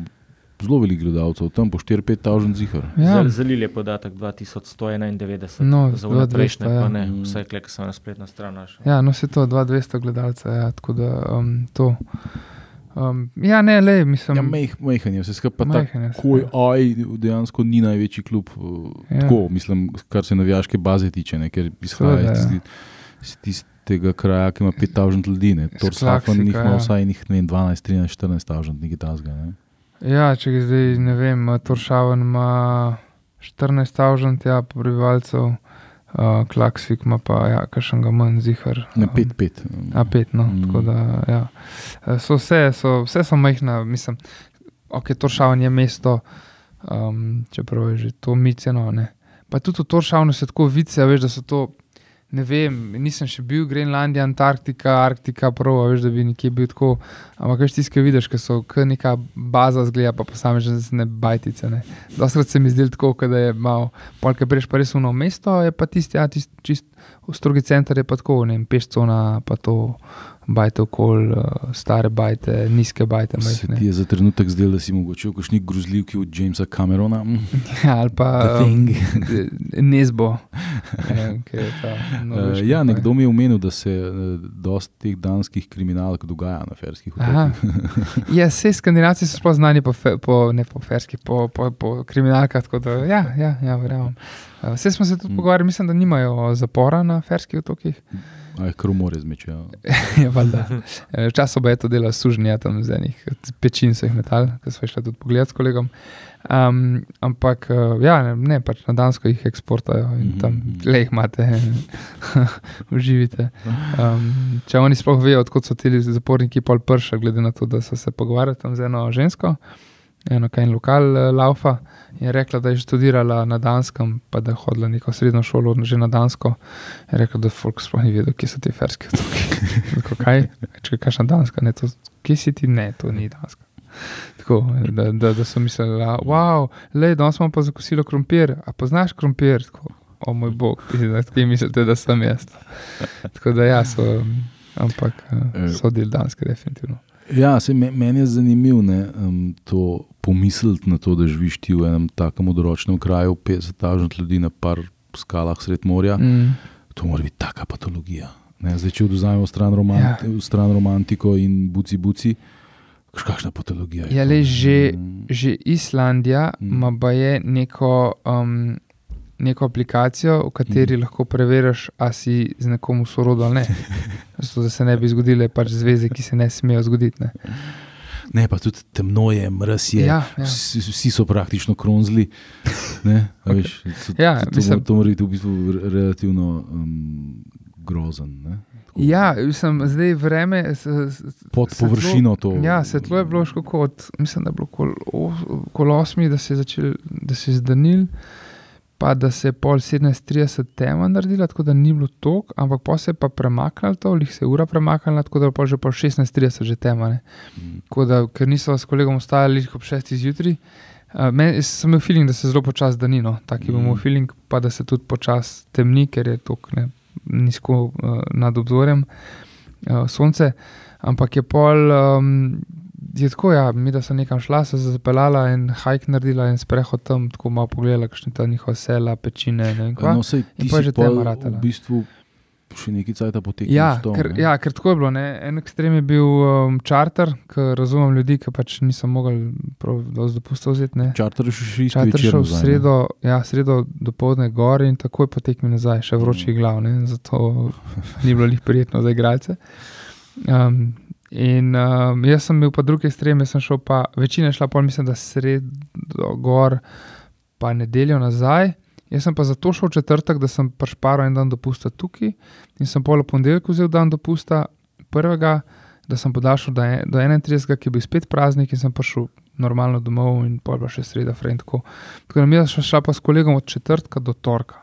zelo veliko gledalcev, tam po 4-5 tažen zihar. Ja. Zalil je podatek 2191, No, za vse 2200, prejšnje, ja. pa ne, Mm. vse kle, ki sem na spletno stran našel. Ja, no se to 2200 gledalcev, ja, tako da um, to. Um, ja, ne, le, mislim. Ja, meh, mehen je, vse skupaj tako. Koj, ja. aj, dejansko ni največji klub, Ja. ja. tako, mislim, kar se navijaške baze tiče, ne, ker izhaja iz, ja. tisti- iz tistega kraja, ki ima 5000 ljudi. Iz Torsafan jih Klaksika, ima ja. vsaj njih, ne vem, 12, 13, 14 tavžen, nekaj tasga. Ne. Ja, če ga zdaj ne vem, Toršaven ima 14.000 ja, prebivalcev, uh, Klaksvik ima pa ja, kakšen ga manj zihar. Um, 5-5. A pet, no. Mm. Tako da, ja. So vse, so, vse so majhna, mislim, ok, Toršaven je mesto, um, čeprav je že to miceno, ne. Pa tudi v Toršavnu se tako vice, a veš, da so to, ne vem, nisem še bil, Grenlandija, Antarktika, Arktika, prav, a veš, da bi nekje bil tako, ampak veš tiske vidiš, ker so neka baza zgleda, pa posamezne bajtice, ne. Dostakrat se mi zdi tako, da je malo, polk je prejš pa res uno mesto, je pa tisti, ja, tisti čist, strogi center je pa tako, ne vem, pešcona, pa to bajte okol, uh, stare bajte, nizke bajte, Se ti je za trenutek zdelo, da si mogoče v kakšni grozljivki od Jamesa Camerona? Mm, Ja, ali pa Nezbo. Ta Uh, ja, kraj. nekdo mi je omenil, da se uh, dosti teh danskih kriminalk dogaja na ferskih otokih. Ja, vse skandinavci so sploh znani po, fe, po ne po ferskih, po, po, po kriminalkah. tako Da, ja, ja, ja verjamem. Vse smo se tudi Mm. pogovarjali, mislim, da nimajo zapora na ferskih otokih. Aj, kromore zmečejo. Ja. Eh, Včasih pa je to delal suženja tam z enih pečin, so jih metal, ki smo šli tudi pogledat s kolegom. Um, ampak eh, ja, ne, ne, pač na Dansko jih eksportajo in Mhm, tam mhm. le jih imate, uživite. Um, če oni sploh vejo, odkot so ti zaporniki pol prša, glede na to, da so se pogovarjali tam z eno žensko, eno kaj en lokal eh, laufa in je rekla, da je študirala na Danskem, pa da je hodila neko srednjo šolo že na Dansko. Je rekla, da folk sploh ni vedel, kje so ti ferski otoki. Tako, kaj, če kakšna Danska, ne, to, kje si ti, ne, to ni Danska. Tako, da, da, da so mislili, da wow, le, danes smo pa zakosili krompir, a poznaš krompir? Tako, o moj bog, kje mislite, da sem jaz? Tako da ja, so, ampak eh, so del Danske, definitivno. Ja, se, me, meni je zanimivo um, to pomisliti na to, da živiš ti v enem takem odročnem kraju, 50 ljudi na par skalah sred morja. Mm. To mora biti taka patologija. Ne, zdaj, če oduzamemo stran, romanti, ja. stran romantiko in buci buci, Kakšna patologija je? Ja, le že, Mm. že Islandija Mm. ima je neko, um, neko aplikacijo, v kateri mm. lahko preveriš, ali si z nekom v sorodu ali ne. Zato, da se ne bi zgodile pač zveze, ki se ne smejo zgoditi. Ne. Ne, pa tudi temno je, mraz je. Ja, ja. Vsi, vsi so praktično kronzli. Ne, veš, to, Ja, to, to, mislim- to mora biti v bistvu re- relativno um, grozen. Ne? Tako, Ja, mislim, zdaj vreme. s- s- Pod svetlo- površino to. Ja, svetlo je bilo ško kot, mislim, da je bilo kol, o- kol osmi, da se je začel, da se je zdanil, pa da se je pol 17:30 tema naredila, tako da ni bilo tok, ampak pa se je pa premaknilo to, lih se je ura premaknila, tako da je pol že pol 16:30 že tema. Ne. Mm. Tako da, ker niso s kolegom ostali lih ob 6 zjutraj. Uh, men, jaz sem imel feeling, da se zelo počasi danino, taki mm. Bomo feeling, pa da se tudi počasi temni, ker je tako nizko uh, nad obzorjem uh, sonce. Ampak je pol, um, je tako, ja, mi da sem nekam šla, se zapeljala in hajk naredila in sprehod tam, tako malo pogledala, kakšne ta njihova sela, pečine. ne kva. No, sej, In pol si že tema ratala. v bistvu še nekaj cajta potekal. Ja, s to, ker, ja, ker tako je bilo. Ne? En ekstrem je bil um, čarter, ker razumem ljudi, ki pač niso mogli dopusta vzeti. ne. Čarter je še šel v ne. sredo, ja, sredo do povdne gor in takoj potekmi nazaj, še vročih glav, ne? zato ni bilo njih prijetno za igralce. Um, in um, jaz sem bil pa drugi ekstrem, jaz sem šel pa, večina je šla pol, mislim, da sredo gor, pa nedeljo nazaj. Jaz sem pa zato šel v četrtek, da sem pač paro en dan dopusta tukaj in sem pol v ponedeljek vzel dan dopusta, prvega, da sem podaljšal do, do 31, ki je bil spet praznik in sem prišel normalno domov in pol pa še sreda, frend. Tako da mi smo šla pa s kolegom od četrtka do torka.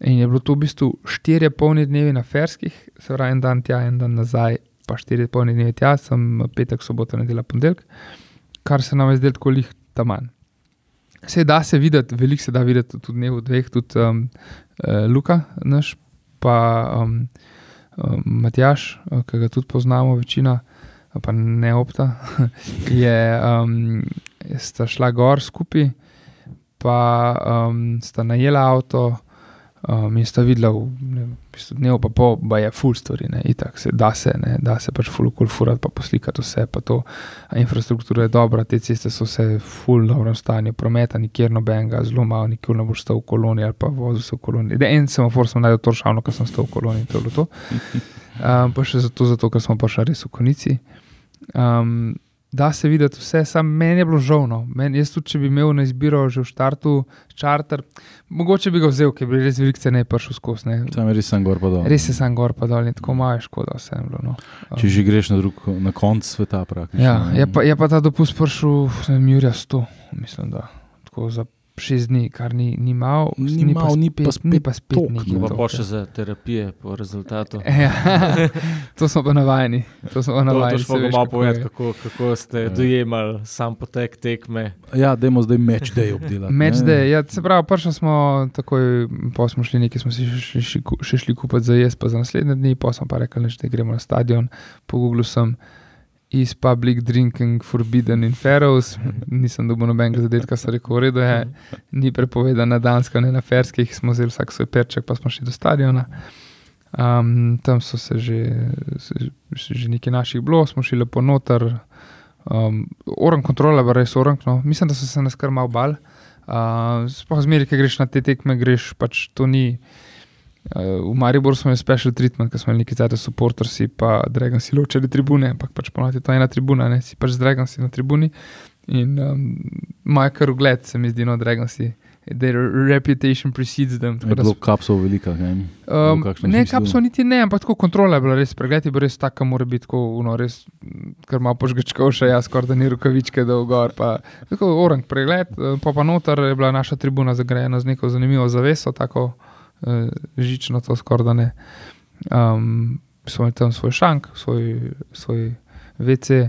In je bilo to v bistvu štirje polni dnevi na ferskih, se pravi en dan tja, en dan nazaj, pa štirje polni dnevi tja, sem petek, sobota, nedela, ponedeljek, kar se nam je zdelo tako lih taman. Se da se videti, veliko se da videti tudi dnev, dveh, tudi um, uh, Luka, naš, pa um, um, Matjaš, uh, ki ga tudi poznamo, večina, pa ne opta, je, um, sta šla gor skupaj, pa um, sta najela avto. Um, in sta videla, v, ne, v bistvu dnev pa pol, pa je full story, ne, itak se da se, ne, da se pač full cool furati, pa poslikati vse, pa to. Infrastruktura je dobra, te ceste so vse full dobrem stanju, prometa nikjer nobenega, zelo malo, nikjer ne boš stal v koloni ali pa vozil se v koloni. Da, en semafor sem najdel toršavno, ker sem stal v koloni in to je bilo to. Um, pa še zato, zato, ker smo pa še res v konici. Um, da se videti vse, sam meni je bilo žalno. Men, jaz tudi, če bi imel na izbiro že v štartu čarter, mogoče bi ga vzel, ker bi res veliko cene prišel skozi. Tam je res sam gor pa dol. Res je sam gor pa dol in tako malo je škoda vse. je Bilo, no. Če že greš na, drug, na konc sveta, praktično. Ja, je pa, je pa ta dopust prišel, ne vem, Jurja 100, mislim, da tako za šest dni, kar ni, ni malo, Ni malo, ni pa ni pa spet toliko, nekaj. Pa bo še za terapije po rezultatu. Ja, to smo pa navajeni. To smo pa To, navajeni. to smo veš, malo kako povedati, kako, kako ste Ja. dojemali sam potek tekme. Ja, dajmo zdaj meč, da je obdelati. Meč, ne. da je. Ja, se pravi, prišli smo takoj, pa smo šli nekaj, smo si še, še, še šli kupiti za jesti, pa za naslednje dni, pa sem pa rekel, da gremo na stadion. Po Googlu sem iz public drinking forbidden in Faroes, nisem dobil nobenega zadetka, sem rekel, v redu je, ni prepovedano na Dansko, ne na Ferskih, smo vzeli vsak svoj perček, pa smo šli do stadiona. Um, tam so se že, se, že nekaj naših bilo, smo šli lepo noter. Um, orang kontrola, pa res orang. No. Mislim, da so se nas kar malo bal. Uh, Sploh zmeri, ki greš na te tekme, greš pač to ni. Uh, v Mariboru smo imeli special treatment, ker smo imeli nekaj časa supportersi, pa Dragon si ločili tribune, ampak pač ponovadi je to ena tribuna, ne si pač z Dragon si na tribuni. In um, moj kar ugled se mi zdi, no, Dragon si. Their reputation precedes them. Je da bilo kapsov velika. Ne? Um, ne, kapsov niti ne, ampak tako kontrola je bila res. Pregled je bil res tak, mora biti tako, uno, res, m, kar malo požgečkal še jaz, skoraj da ni rokavičke dolgor. Pa, tako orang pregled, eh, pa pa noter je bila naša tribuna zagrajena z neko zanimivo zaveso, tako uh, žično to skoraj da ne. Um, smo imeli tam svoj šank, svoj, svoj WC.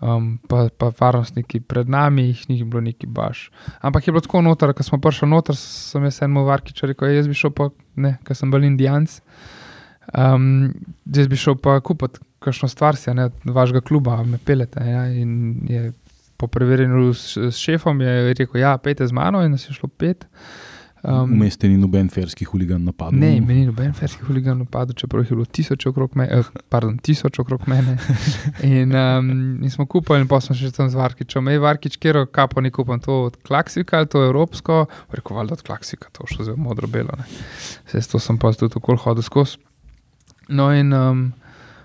Um, pa, pa varnostniki pred nami, jih ni bilo neki baš. Ampak je bilo tako noter, ko smo prišli noter, sem jaz enemu varkiču rekel, "Ej, jaz bi šel pa, ne, ker sem bil indijanc. Um, jaz bi šel pa kupiti kakšno stvar, si, ne, vašega kluba, me pelete. Ja, in je po preverjanju s, s šefom je rekel, ja, pejte z mano in nas je šlo pet. Um, Vmes te ni noben ferski huligan napadel. Ne, meni ni noben ferski huligan napadel, čeprav jih je bilo tisoč okrog mene. Eh, pardon, tisoč okrog mene. In, um, in smo kupili, in pa smo še tam z Varkičem. Ej, Varkič, kjer kapo ni kupil, to od Klaksika ali to evropsko. Rekel, valjda od Klaksika, to še zelo modro-belo. Vse to sem pa tudi okol hodil skozi. No in um,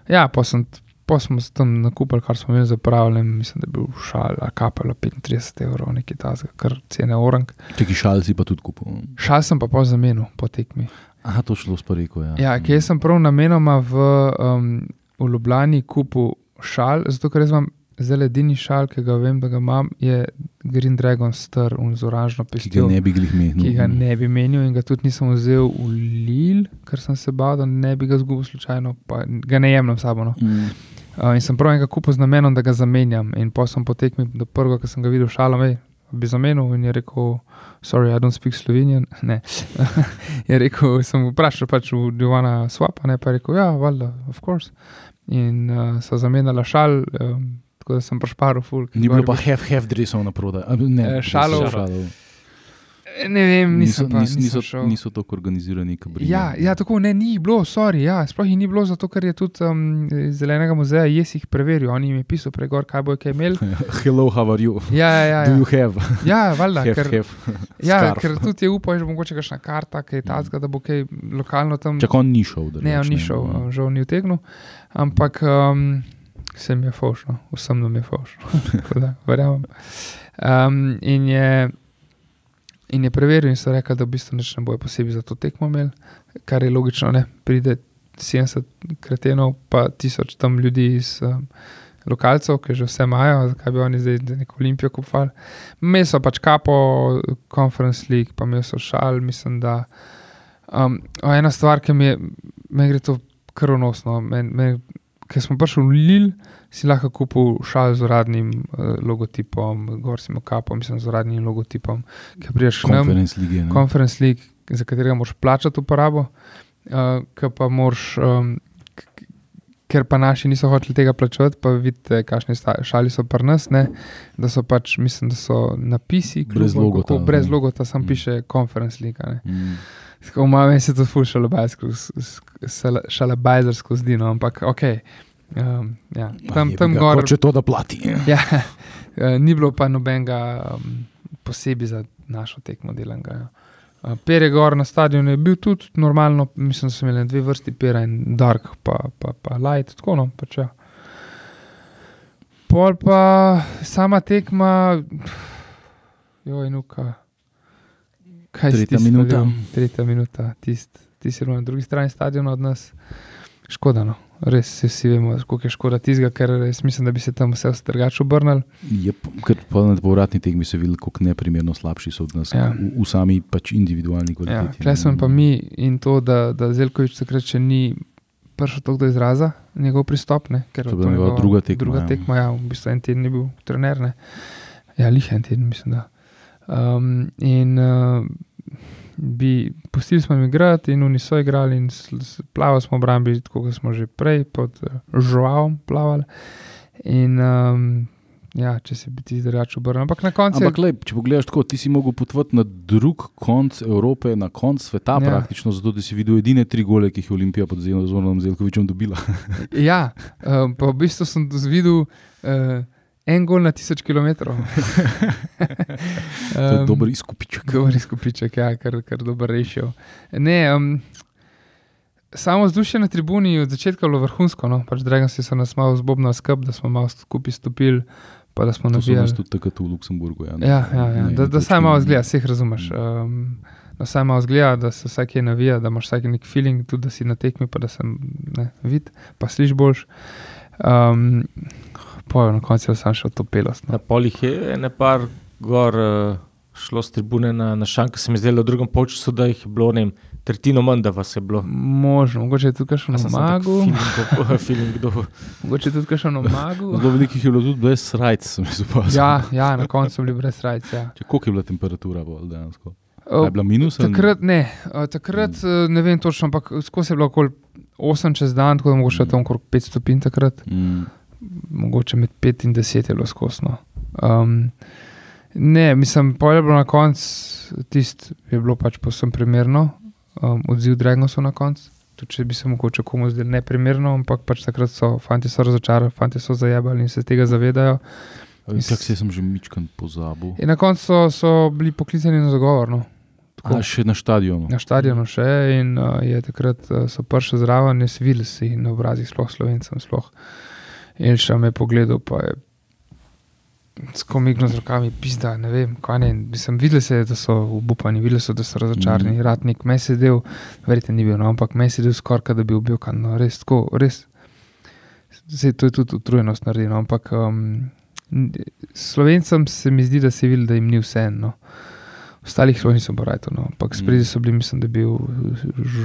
ja, pa sem pa smo tam nakupili, kar smo imeli za pravljen, mislim, da je bil šal, a kapelo 35 evrov, nekaj tasga, kar cene orang. Čeki šal si pa tudi kupil. Šal sem pa po zamenu, po tekmi. Aha, to šlo sporeko, ja. Ja, kje sem prav namenoma v, um, v Ljubljani kupil šal, zato ker jaz imam zdaj edini šal, ki ga vem, da ga imam, je Green Dragon Star z oranžno pestjo. Ki ga ne bi menil. Ki ga ne bi menil in ga tudi nisem vzel v Lil, ker sem se bal, da ne bi ga zgubil slučajno, pa ga ne jemljem sabo. No. Mm. Uh, in sem prav enega kupil z namenom, da ga zamenjam. In pa sem potekal do prvega, ki sem ga videl, šalom, bi zamenil. In je rekel, sorry, I don't speak Slovenian. Ne. je rekel, sem vprašal, pač v Divana Swapa, ne pa je rekel, ja, valjda, of course. In uh, so zamenjala šal. Um, Tako da sem pašparil, ful. Ni bilo pa half-half drevesov na prodaj. Ne, šalov. šalov. Ne vem, niso, pa, niso, niso, niso tako organizirani. Ja, ja, tako ne, ni bilo, sorry. Ja, sploh jih ni bilo, zato ker je tudi um, zelenega muzeja, jaz jih preveril, oni jim je pisal pregor, kaj bo kaj imel. Hello, how are you? Ja, ja, ja. Do you have? Ja, valjda. have, ker, have ja, ker tudi je upal, da bo mogoče kakšna karta, kaj je tazga, da bo kaj lokalno tam. Čak on ni šel. Ne, on ni šel, ne. Mm. žal ni utegnil. Ampak um, vsem je fošno, vsem nam je fošno. Verjamem. Um, in je. In je preveril, in so rekli, da v bistvu ne bojo posebej za to tekmo imeli, kar je logično, ne pride 70 kretenov, pa tisoč tam ljudi iz um, lokalcev, ki že vse imajo, zakaj bi oni zdaj neko olimpijo kupali. Mi so pač kapo, conference league, pa mi so šal, mislim, da. Um, ena stvar, ki mi, je, mi gre to krvnosno, ker smo prišli v Lil si lahko kupil šal z uradnim uh, logotipom, gor si imel kapo, mislim, z uradnim logotipom, ki priješ na Conference League. Conference League, za katerega moraš plačati uporabo, uh, moraš, um, ker pa naši niso hoteli tega plačati, pa vidite, kakšne šali so pri nas, ne? da so pač, mislim, da so napisi, brez logota. Brez logota, sam mm. piše Conference League. Mm. Tako malo se to fušalo, šalabajzersko zdi, no, ampak ok. Um, ja, tam tam gor. Če to da plati. ja, uh, ni bilo pa nobenega um, posebej za našo tekmo delanega. Ja. Uh, Pere gor na stadionu je bil tudi normalno, mislim, da so imeli dve vrsti pera in dark, pa, pa, pa light, tako no. Pač, ja. Pol pa sama tekma, joj, nuka. Kaj tretja minuta. Tretja minuta, tisti tist je na drugi strani stadiona od nas. Škoda, no res vsi vemo, kako je škoda tizga, ker res mislim, da bi se tam vse drugače obrnili. Je, ker po povratni tekmi se vidi, kako neprimerno slabši so od nas ja. v, v sami pač individualni kvaliteti. Ja, Klej smo pa mi in to, da, da Zelkovič takrat še ni prišel tako do izraza, njegov pristop. Ne, ker to je bila njegova druga tekma. Druga ja. tekma, ja, v bistvu en teden je bil trener. Ne. Ja, lih en teden, mislim. Um, in uh, bi pustili smo jim igrati, in oni so igrali, in plavali smo v Brambi, tako kot smo že prej, pod žuvom plavali. In, um, ja, če se bi ti drugače obrnil. Ampak na koncu. Ampak, lej, če pogledaš tako, ti si mogel potovati na drug konec Evrope, na konec sveta, ja. praktično zato, da si videl edine tri gole, ki jih je Olimpija pod Zorom Zelkovičem dobila. ja, um, pa v bistvu sem videl. Uh, En gol na tisoč km. um, to je dober izkupiček. Dober izkupiček, ja, kar, kar dobro rešil. Ne, um, samo vzdušje na tribuni je od začetka bilo vrhunsko. No? Pač Dragan si se nas malo zbobnil skrb, da smo malo skupaj stopili. Pa da smo na vrhu. Tudi takrat v Luksemburgu. Ja, ja, ja, ja. Ne, da, da saj malo zgleda, vse jih razumeš. Um, da saj malo zgleda, da se vsak je navija, da imaš vsak nek feeling, tudi da si na tekmi, pa da sem vid, pa slišiš boljš. Um, Pojo, na koncu sem šel to pelost. No. Na polih je ne par gor uh, šlo z tribune na, na šank, se mi zdelo v drugem polčasu, da jih je bilo ne. Tretjino manj, da vas je bilo. Možno, mogoče je tudi še na magu. Feeling, mogoče je tudi še na magu. Zelo velikih je bilo tudi brez rajc, sem se zapomnil. Ja, ja, na koncu so bili brez rajc. Ja. Koliko je bila temperatura bolj dejansko? Je bila minus? Takrat ne, takrat mm. ne vem točno, ampak skozi je bilo okoli 8 čez dan, tako da mogoče mm. tam okrog 5 stopinj takrat. Mm mogoče med 5 in 10 je bilo skosno. Um, Ne, mislim, pol je bilo na koncu, tisto je bilo pač posebno primerno, um, odziv Dragosa na koncu. Tudi če bi se mogoče komu zdel neprimerno, ampak pač takrat so fanti so razočarani, fanti so zajabali in se tega zavedajo. Tako se sem že mičkan pozabil. In na koncu so, so bili poklicani na zagovor. No. Tako, A, še na stadionu. Na stadionu še in uh, je takrat uh, so prišli zraven, jaz videl si na obrazih, sploh slovencem. Sploh. In še me je pogledal, pa je skomigno z rokami, pizda, ne vem, kaj ne. Sem videl, se, je, da so obupani, videl so, da so razočarani. Mhm. Mm. Ratnik, me je sedel, verjete, ni bil, no, ampak me je sedel skoraj, da bi ubil, kan, no, res tako, res. Zdaj, to je tudi utrujenost naredilo, ampak um, slovencem se mi zdi, da se je videl, da jim ni vse eno. Ostalih šlo niso borajto, no. ampak spredi so bili, mislim, da je bil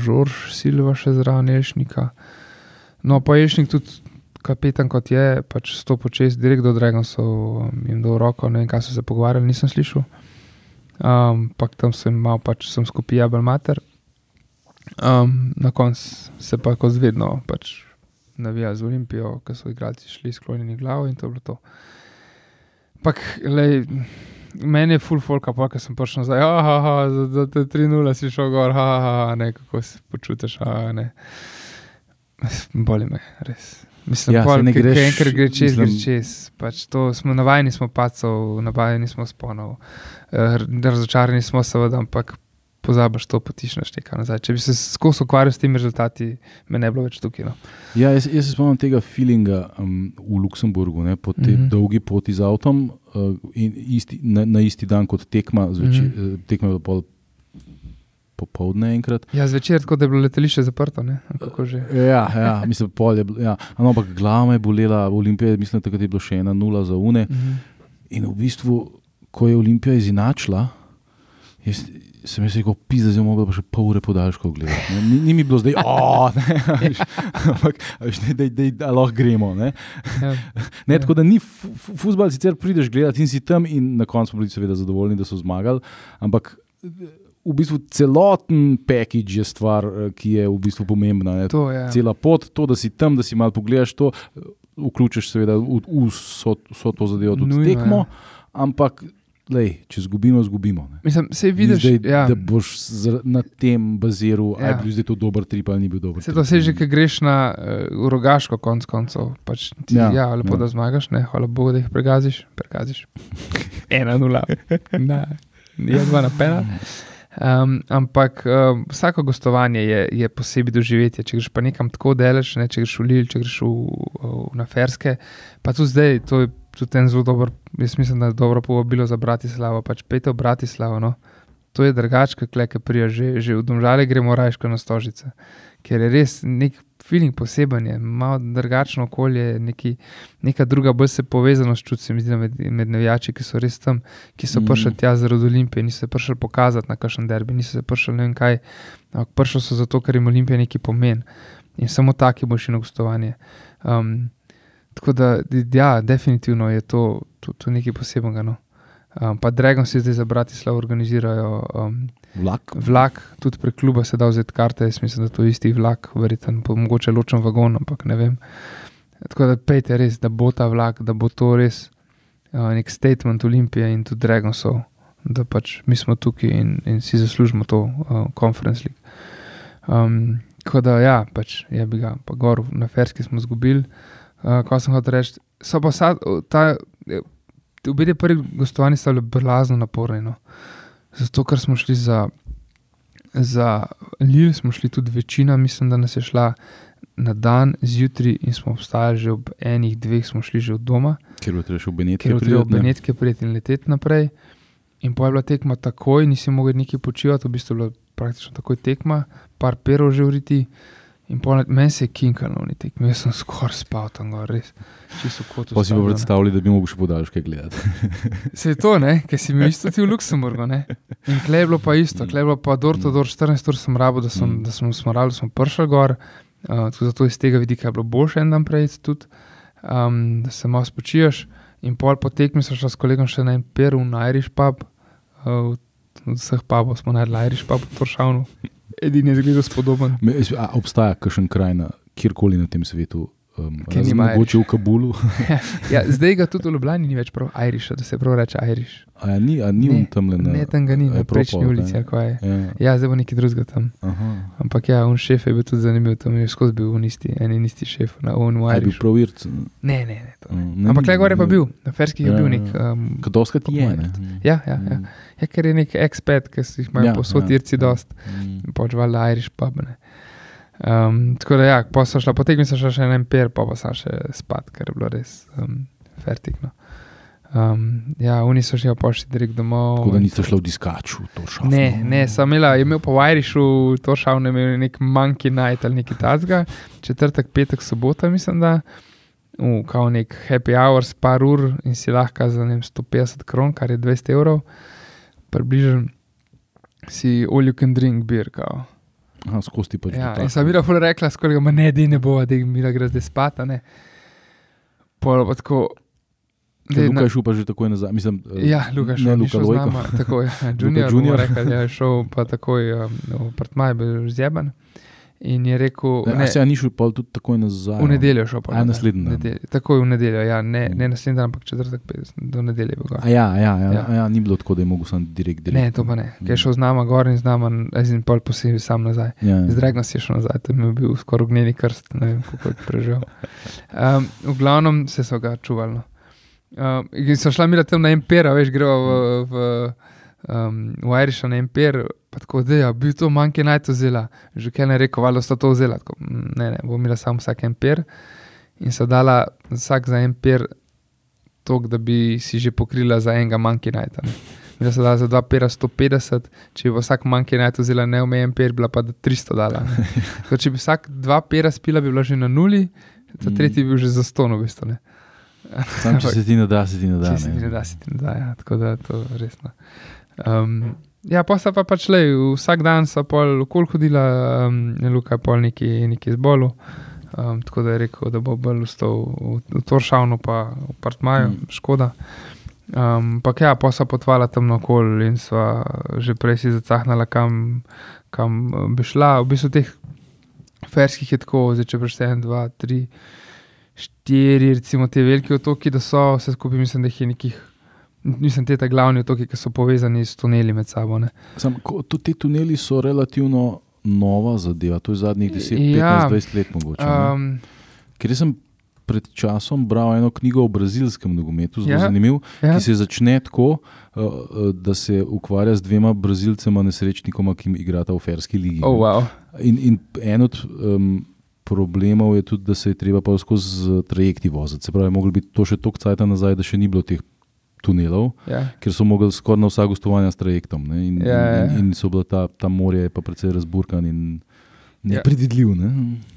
Žorž Silva še zraven Ješnika. No, pa Ješnik tudi kapetan kot je, pač sto počest, direkt do Dragon so um, jim dal roko, ne vem, kaj so se pogovarjali, nisem slišal. Um, Ampak tam sem mal, pač sem skupaj jabel mater. Um, na koncu se pa kot vedno pač navija z Olimpijo, ker so igralci šli sklonjeni glavo in to je bilo to. Ampak, lej, meni je full folk, pa ker sem prišel nazaj, za, za te 3-0 si šel gor, ah, ne, kako se počutiš, ne. Boli me, res. Mislim, Ja, ja, ne da greš, enkrat gre čez, mislim- gre čez. Pač to smo navajeni, smo pacov, navajeni smo sponov. Eh, razočarani smo, seveda, ampak pozabiš to, potišneš nekaj nazaj. Če bi se skozi ukvarjal s temi rezultati, me ne bi bilo več tukaj. No. Ja, jaz, jaz se spomnim tega feelinga um, v Luksemburgu, ne, po tej mm. -hmm. dolgi poti z avtom uh, in isti, na, na isti dan kot tekma, zveči, mm. -hmm. tekma je bila pol popovdne enkrat. Ja, zvečer, tako da je bilo letališče zaprto. Ja, ja mislim, pol je bilo. Ja. No, ampak glava je bolela, Olimpija, mislim, da je bilo še ena nula za une. Mhm. In v bistvu, ko je Olimpija izinačila, jaz, sem jaz rekel, pisa, zdaj bomo pa še pol ure podaljškov gledati. Ni, ni mi bilo zdaj, oh, ne, a veš, ampak a veš, ne, dej, dej, da lahko gremo. Ne. Ja. Ne, Ja. tako da ni fu- fu- futbol, sicer prideš gledati in si tam, in na koncu bili seveda zadovoljni, da so zmagali. Ampak v bistvu celoten package je stvar, eh, ki je v bistvu pomembna. Ne. To je. Cela pot, to, da si tam, da si malo pogledaš, to eh, vključiš seveda v, v vso, vso to zadevo, tudi Nujno, tekmo. ja. Ampak, lej, če izgubimo, izgubimo. Mislim, vidiš, zdaj, ja. da boš na tem baziral, ja. Ja. ali je bil zdaj to dober trip ali ni bil dober Se to se že, ki greš na uh, rogaško, konc koncev. Pač ti, Ja, ja, ja, lepo, ja. ja. da zmagaš, ne, hvala Bogu, da jih pregaziš. pregaziš. Ena nula, ne, je dva na pena. Um, ampak um, vsako gostovanje je, je posebej doživetje. Če greš pa nekam tako daleč, ne, če greš v Lil, če greš v, v, na Ferske, pa tudi zdaj, to je tudi en zelo dober, jaz mislim, da je dobro povabilo za Bratislavo, pač pejte v Bratislavo. No. To je drugače, kot prija, že, že v Domžale gremo rajško na stožice, ker je res nek feeling poseben, je malo drugačno okolje, neki, neka druga, bolj se povezanost čuti, se mi zdi, med, med navijači, ki so res tam, ki so mm. prišli tja zaradi Olimpije, niso se prišli pokazati na kakšen derbi, niso se prišli ne vem kaj, ampak prišli so zato, ker jim Olimpija nekaj pomeni in samo taki boš in gostovanje. Um, tako da, ja, definitivno je to, to, to nekaj posebenega. No. Um, pa Dragon si zdaj za Bratislavo organizirajo um, Vlak. vlak, tudi prek kluba se da vzeti karte, jaz mislim, da to je isti vlak, verjetno mogoče ločen vagon, ampak ne vem. Tako da pejte res, da bo ta vlak, da bo to res uh, nek statement Olimpije in tudi Dragonsov, da pač mi smo tukaj in, in si zaslužimo to uh, conference league. Um, tako da ja, pač je bi ga, pa gor na Ferski smo izgubili, uh, ko sem hotel reči, so pa sad, ta, obe prvi gostovani sta bili blazno naporni. No. Zato, ker smo šli za, za Lil, smo šli tudi večina, mislim, da nas je šla na dan zjutraj in smo obstajali že ob enih, dveh, smo šli že od doma, Ker bo treba še v Benetke. ker je treba priti, ne. Benetke prijeti in leteti naprej. In pa je bila tekma takoj, nisi mogel nekaj počivati, v bistvu je bila praktično takoj tekma, par perov že uriti. In pol meni se je kinkalo v tekmi, jaz sem skoraj spal tam gor, res. Pa si pa predstavljali, da bi mogel še podaljške gledati. Se je to, ne? ker si bil isto ti v Luksemburgu. Ne? In klej je bilo pa isto, klej je bilo pa dor to dor, 14 ur sem rabo, da, sem, Mm. da smo smorali, smo prišli gor. Uh, tako zato iz tega vidika je bilo boljše en dan prej, tudi, um, da se malo spočiješ. In pol po tekmi sem šel s kolegom še na en per v Irish pub. Uh, od vseh pubov smo najdli Irish pub v Toršavnu. Edini je zgledal spodoben. Me- A obstaja kakšen kraj, na, kjerkoli na tem svetu, Um, razen nima mogoče v Kabulu. ja, zdaj ga tudi v Ljubljani ni več prav Irish, da se prav reče Irish. A ja, ni, a ni Ne, tam le na. Ne, tam ga ni, na je prejšnji ne? ulici. ali je. Ja. Ja, zdaj bo nekaj drugega tam. Aha. Ampak ja, on šef je bil tudi zanimiv, tam je skozi bil un isti, en in isti šef na on A je bil Irish. prav irc. Ne, ne, ne. Ne. Mm, Ampak ni le gore je pa ni bil, na ferskih je Ja, bil ja, nek. ja. Um, Kadoskrat je. Pop ne? Ja, ja, ja. Ja, ker je nek expat, ki si jih imajo Ja, posod ja, irci ja. dost, Mm. pač valjda Irish pub. Ne. Um, tako da ja, pa so šla, potem so šla še en emper, pa pa so še spat, ker je bilo res um, fertikno. Um, ja, oni so šli še direkt domov. Tako da niste šli v diskaču, to šlo. Ne, ne, sem imela, imel pa v Irishu to šal, ne imel nek monkey night ali nekaj tacga, četrtek, petek, sobota, mislim, da. V kao nek happy hours, par ur in si lahko za ne vem, 150 kron, kar je 200 evrov, približno si all you can drink beer. Kao. Aha, skozi ti pač. Ja, in sem bila ful rekla, skoraj ga ne, di ne bo, da mi gre zdaj spat, ne. Pol pa tako. Daj, Luka je šel pa že takoj nazaj. Mislim, eh, Ja, Luka ne šel, Luka šel nama, tako je. Junior, Junior. junior. Rekel, ja, je šel pa takoj um, v Partmaj, bil zjeban. In je rekel, Ne, ne, a se ja ni šel pa tudi takoj nazaj. v nedeljo šel pa. A, nazaj. naslednji dan. Nedeljo, takoj v nedeljo, ja, ne, Mm. ne naslednji dan, ampak četrtek, do nedelje ja, ja, ja, Ja. ja. ja, ni bilo tako, da je mogel sam direkt. direkt. Ne, to pa ne. Ker je šel z nama gor in z nama, in pol posebej sam nazaj. Ja, ja. Zdregno si je šel nazaj, tam je bil skoraj ognjeni krst, ne vem, kako je preživel. Um, v glavnem se so ga čuvali. Um, in so šla mi tam na Empera, veš, greva v, v, um, v Iriša na Emper, pa tako, da je bil to manjke naj to vzela. Že kaj ne rekel, valjda sta to vzela. Tako, "Mm, ne, ne, bom imela samo vsak Emper. In so dala vsak za Emper tok, da bi si že pokrila za enega manjke najta. Da so dala za dva pera 150, če bi vsak manjke najta vzela neomejen per, bila pa do 300 dala. Tako, če bi vsak dva pera spila, bi bila že na nuli, ta Mm. tretji bi bil že za ston, v bistvu. Ne. Sam, če se ti ne da, se ti ne da. Če se ti ne da, se ti ne da, ja, tako da to je resno. Um, ja, pa sta pa pač le, vsak dan so pol okol hodila, um, Luka je pol neki, neki zbolu. Um, tako da je rekel, da bo bolj ustal v, v Toršavnu, pa v Partmaju, Mm. mm. škoda. Um, pa ja, pa so potvala tam okol in sva že prej si zacahnala, kam, kam eh, bi šla. V bistvu teh ferskih je tako, zdaj če preštejem dva, tri, štiri, recimo te velike otoki, da so vse skupaj, mislim, da jih je nekih. Mislim, te ta glavni otoki, ki so povezani s tuneli med sabo. Ne. Sam, ko, tudi ti tuneli so relativno nova zadeva, to je zadnjih 10, 15, Ja. 20 let mogoče. ne. Um, Ker jaz sem pred časom bral eno knjigo o brazilskem nogometu, zelo Ja. zanimiv, ja. ki se začne tako, uh, uh, da se ukvarja z dvema brazilcema, nesrečnikoma, ki igrata v Ferski ligi. oh, wow. In, in en od um, problemov je tudi, da se je treba pa skozi trajekti voziti. Se pravi, mogli biti to še toliko cajta nazaj, da še ni bilo teh tunelov, ja. ker so mogli skoraj na vsa gostovanja s trajektom. Ne? In, Ja, ja, ja. in, in so bila ta, ta morje je pa precej razburkan in Ja. nepredvidljiv. Ne?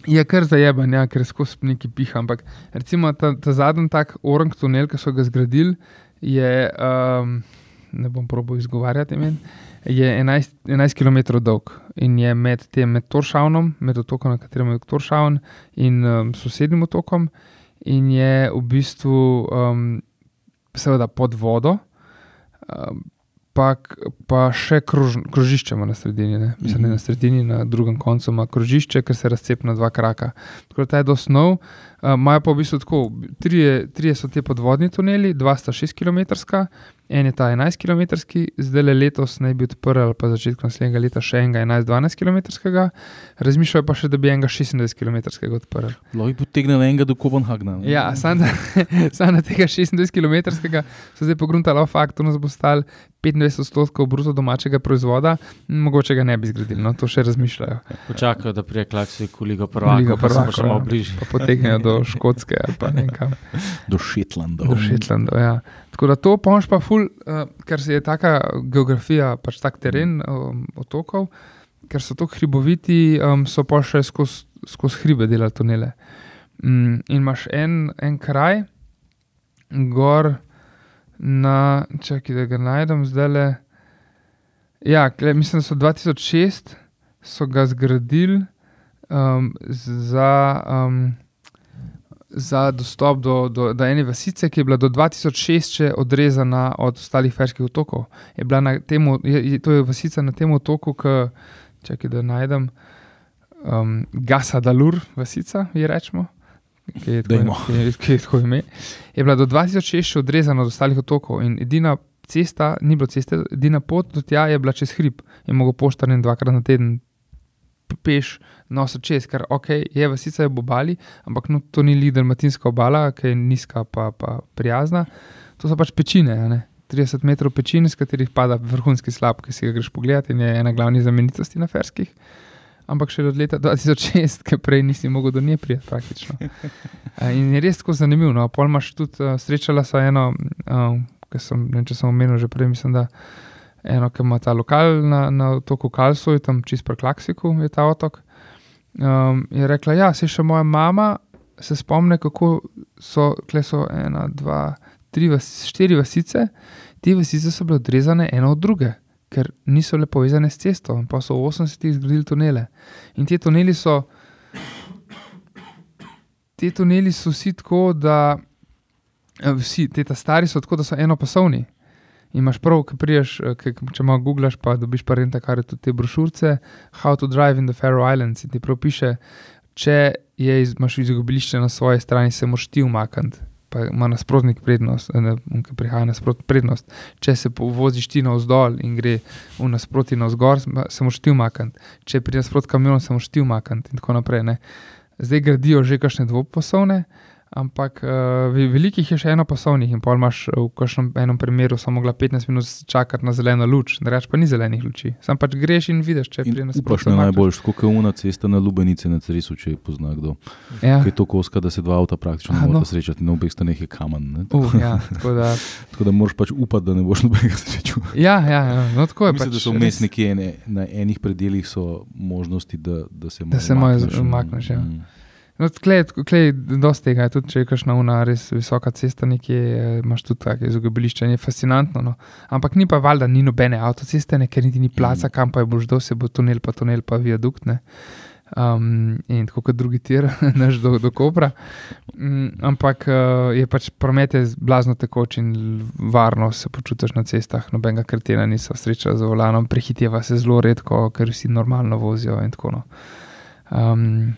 Je kar zajeban, ja, ker skozi neki piha. Ampak recimo ta, ta zadnji tak orang tunel, ki so ga zgradili, je, um, ne bom probo izgovarjati imen, je 11, 11 km dolg in je med tem, med Toršavnom, med otokom, na katerem je Toršavn in um, sosednjim otokom, in je v bistvu um, seveda pod vodo. Um, Pa, pa še krož, krožišče ima na sredini, ne? mislim, ne na sredini, na drugem koncu ima krožišče, ker se razcep na dva kraka. Tako da ta je dosnov. Imajo pa v bistvu tako, trije, trije so te podvodni tuneli, dva sta 6 km, en je ta 11 km, zdaj le letos naj bi odprl, ali pa začetku naslednjega leta še enega 11-12 km, razmišljajo pa še, da bi enega 26 km odprl. Lahko bi potegnili enega do Kopenhagna. ne? Ja, samo sam na tega 26 km so zdaj pogruntali, fakt, to nas bo stal 25 odstotkov bruto domačega proizvoda, mogoče ga ne bi zgradili, no to še razmišljajo. Počakajo, da prije klaksi v Ligo prvaka, pa prvakov, še malo ja. bližje. Pa potegnejo do Škotske ali pa ne vem kam. Do Šetlandov. Do Šetlandov. Ja. Tako da to pomš pa ful, uh, ker se je taka geografija, pač tak teren um, otokov, ker so tako hriboviti, um, so pa še skozi skoz hribe delali tunele. Mm, in imaš en, en kraj, gor na, čakaj, da ga najdem zdaj le. Ja, kle, mislim, da so 2006 so ga zgradili um, za. Um, za dostop do, do, do ene vasice, ki je bila do 2006 še odrezana od ostalih ferskih otokov. Je bila na temu, je, je, to je vasica na tem otoku, ki, čakaj, da najdem, um, Gasa Dalur, vasica, ji rečemo. ki je tako, ki je, ki je tako ime, je bila do 2006 še odrezana od ostalih otokov in edina cesta, ni bilo ceste, edina pot do tja je bila čez hrib in mogo poštar in dvakrat na teden peš nositi čez, ker ok, je vasica je ob obali, ampak no, to ni li dalmatinska obala, ki je nizka pa, pa prijazna, to so pač pečine, ne. 30 metrov pečin, iz katerih pada vrhunski slab, ki si ga greš pogledati in je ena glavnih znamenitosti na Ferskih. Ampak še od leta 2006, ki prej nisi mogel do nje priti, praktično. Eh, In je res tako zanimivo. No. Pol imaš tudi, uh, srečala sem eno, uh, ki sem, ne vem, če sem omenil že prej, mislim, da eno, ki ima ta lokal na, na otoku Kalsoj, tam čist pri Klaksiku je ta otok. Um, je rekla, ja, se še moja mama se spomne, kako so, kle so ena, dva, tri, vas, štiri vasice, te vasice so bile odrezane ena od druge, ker niso le povezane s cesto, pa so v 80-ih zgradili tunele. In ti tuneli so, ti tuneli so vsi tako, da vsi, ta stari so tako, da so enopasovni. In imaš prav, ki priješ, eh, ke- če malo googlaš, pa dobiš pa renta, kar tudi te brošurice, How to Drive in the Faroe Islands. In ti prav piše, če je iz, imaš izgubilišče na svoji strani, se moraš ti umakniti. Pa ima nasprotnik prednost, eh, ne, ki prihaja nasprotnik prednost. Če se voziš ti navzdol in gre v nasproti navzgor, se moraš ti umakniti. Če pri nasprot kamionom, se moraš ti umakniti in tako naprej. Ne. Zdaj gradijo že kakšne dvopasovne, ampak uh, velikih je še eno pasovnih in pol imaš eh, v kažem enem primeru samo mogla 15 minut čakati na zeleno luč, da reč pa ni zelenih luči. Sam pač greš in vidiš, če In prije upaš na najboljš, kot je una cesta na Lubenici na Cerisu, če je pozna kdo. Ja. Kaj je to koska, da se dva avta praktično Aha, ne morata no. srečati, na obeh straneh je kamen. Ne? Uh, ja, tako da, Tako da moraš pač upati, da ne boš nobenega srečal. ja, ja, ja, no, tako je. Mislim, pač da so vmes nekje ene, na enih predeljih možnosti, da, da se Da se malo umakneš. umakneš, ja. Mm. No, klej, klej, dosti tega je, tudi če je kakšna una res visoka cesta, nekje eh, imaš tudi tako izogibilišče in je fascinantno. No. Ampak ni pa valjda, ni nobene avtoceste, ne, ker niti ni placa, Mm. kam pa je boš dol, se bo tunel, pa tunel, pa viadukt. Ne. Um, in tako kot drugi tir, naš do, do Kopra. Um, ampak uh, je pač promet je blazno tekoč in varno se počutiš na cestah, nobenega kretena niso sreča z volanom, prehiteva se zelo redko, ker vsi normalno vozijo in tako. No. Um,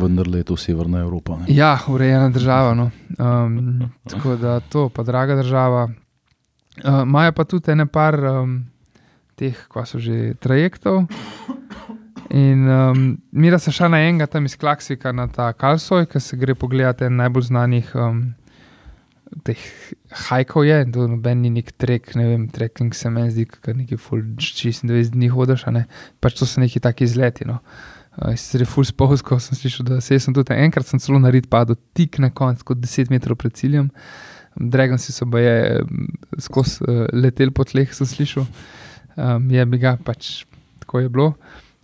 Vendar je to severna Evropa. Ne? Ja, urejena država. No. Um, tako da to, pa draga država. Uh, Imajo pa tudi ene par um, teh, ko so že trajektov. In um, mi, da se šla na enega tam iz Klaksika na ta Kalsoj, ki se gre pogledati en najbolj znanih um, teh hajkov je, to noben ni nek trek, ne vem, trekking se meni zdi, kot neki full 26 dni hodiš, a ne, pač to so neki taki izleti. No. Uh, Sicer je full spolsko, sem slišal, da se sem tudi enkrat sem celo naredil, padel tik na konec, kot 10 metrov pred ciljem. Dragon si so baje skozi uh, letel po tleh, sem slišal. Um, je bi ga pač tako je bilo.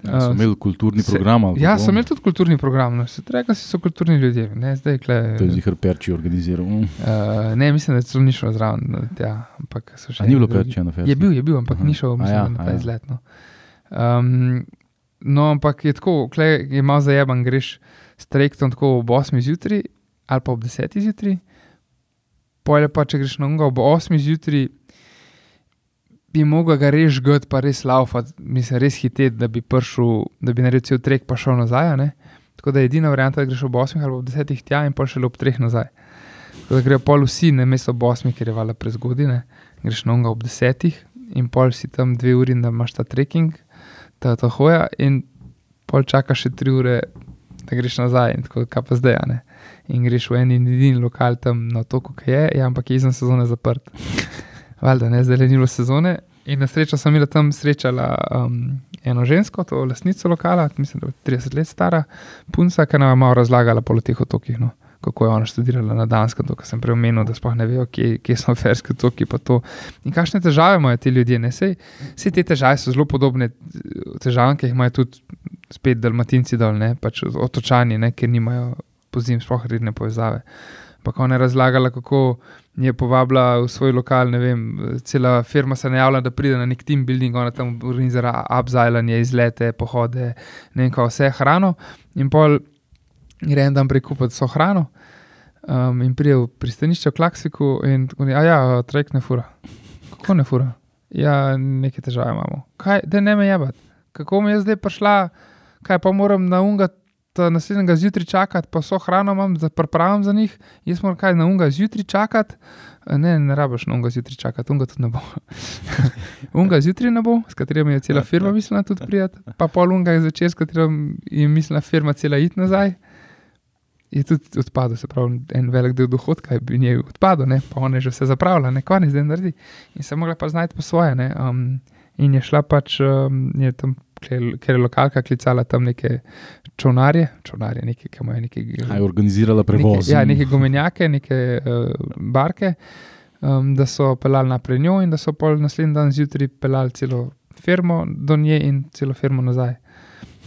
Ja, so Uh, imeli kulturni se- program. Ja, so imeli tudi kulturni program, no. se si so kulturni ljudje, ne zdaj kle. To je zihar Perči organiziral. Uh, ne, mislim, da celo ni šlo zraven. Tja, ampak so še A ni bilo. Perči na Ferski? Je bil, je bil, ampak Aha. ni šel A mislim, ja, ja, na a ta ja. izlet. No. Um, no, ampak je tako, kle, je malo zajeban, greš s trajektom tako ob 8 zjutraj ali pa ob 10 zjutraj. Pojle pa, če greš na unga ob 8 zjutraj, bi mogel ga res žgati, pa res laufati, mislim, res hiteti, da bi prišel, da bi naredil cel trek, pa šel nazaj. ne. Tako da je edina varianta, da greš ob 8 ali ob 10 tja in pa še ob 3 nazaj. Tako da grejo pol vsi, ne mesto ob 8, ker je vala prezgodine, greš na unga ob 10 in pol si tam dve uri, da imaš ta trekking, ta, ta hoja in pol čakaš še tri ure, da greš nazaj in tako, kaj pa zdaj, ne. In greš v en in edini lokal tam na otoku, ki je, ja, ampak je izven sezone zaprt. Valjda, ne, zdaj le ni bilo sezone. In na srečo sem bila tam srečala um, eno žensko, to lastnico lokala, mislim, da je 30 let stara, punca, ki nam je malo razlagala po teh otokih. No. Kako je ona študirala na Danskem, to, kar sem prej omenil, da sploh ne vejo, kje, kje so ferski otoki. pa to. In kakšne težave imajo ti ljudje? ne? Sej, vse te težave so zelo podobne težavam, ki jih imajo tudi spet dalmatinci dol, ne? pač otočani, ne? ker nimajo po zim sploh redne povezave. Ampak ona je razlagala, kako je povabila v svoj lokal, ne vem, cela firma se je najavila, da pride na nek team building, ona tam organizira upzajlanje, izlete, pohode, ne vem, kaj vse hrano. In pol gre en dan prekupiti vso hrano. Um, in pride v pristanišče v Klaksiku, in tako je, a ja, trajk ne fura. Kako ne fura? Ja, neke težave imamo. Kaj, da ne me jebati. Kako mi je zdaj prišla, kaj pa moram na unga naslednjega zjutraj čakati, pa so hrano imam, da pripravim za njih, jaz moram kaj na unga zjutraj čakati. Ne, ne rabiš na unga zjutraj čakati, unga tudi ne bo. unga zjutraj ne bo, s katerim je cela firma mislila tudi prijeti, pa pol unga je začel, s katerim je mislila firma cela iti nazaj. Je tudi odpadel, se pravi, en velik del dohodka je bil njej odpadel, ne? pa ona je že vse zapravila, ne kvar ne zdaj naredi. In se je mogla pa znajti po svoje. Ne? Um, in je šla pač, um, je tam, ker je lokalka klicala tam neke čovnarje, čovnarje, neke, ki imajo neke. Je organizirala prevoz. Neke, ja, neke gumenjake, neke uh, barke, um, da so pelali naprej njo in da so pol naslednji dan zjutraj pelali celo firmo do nje in celo firmo nazaj.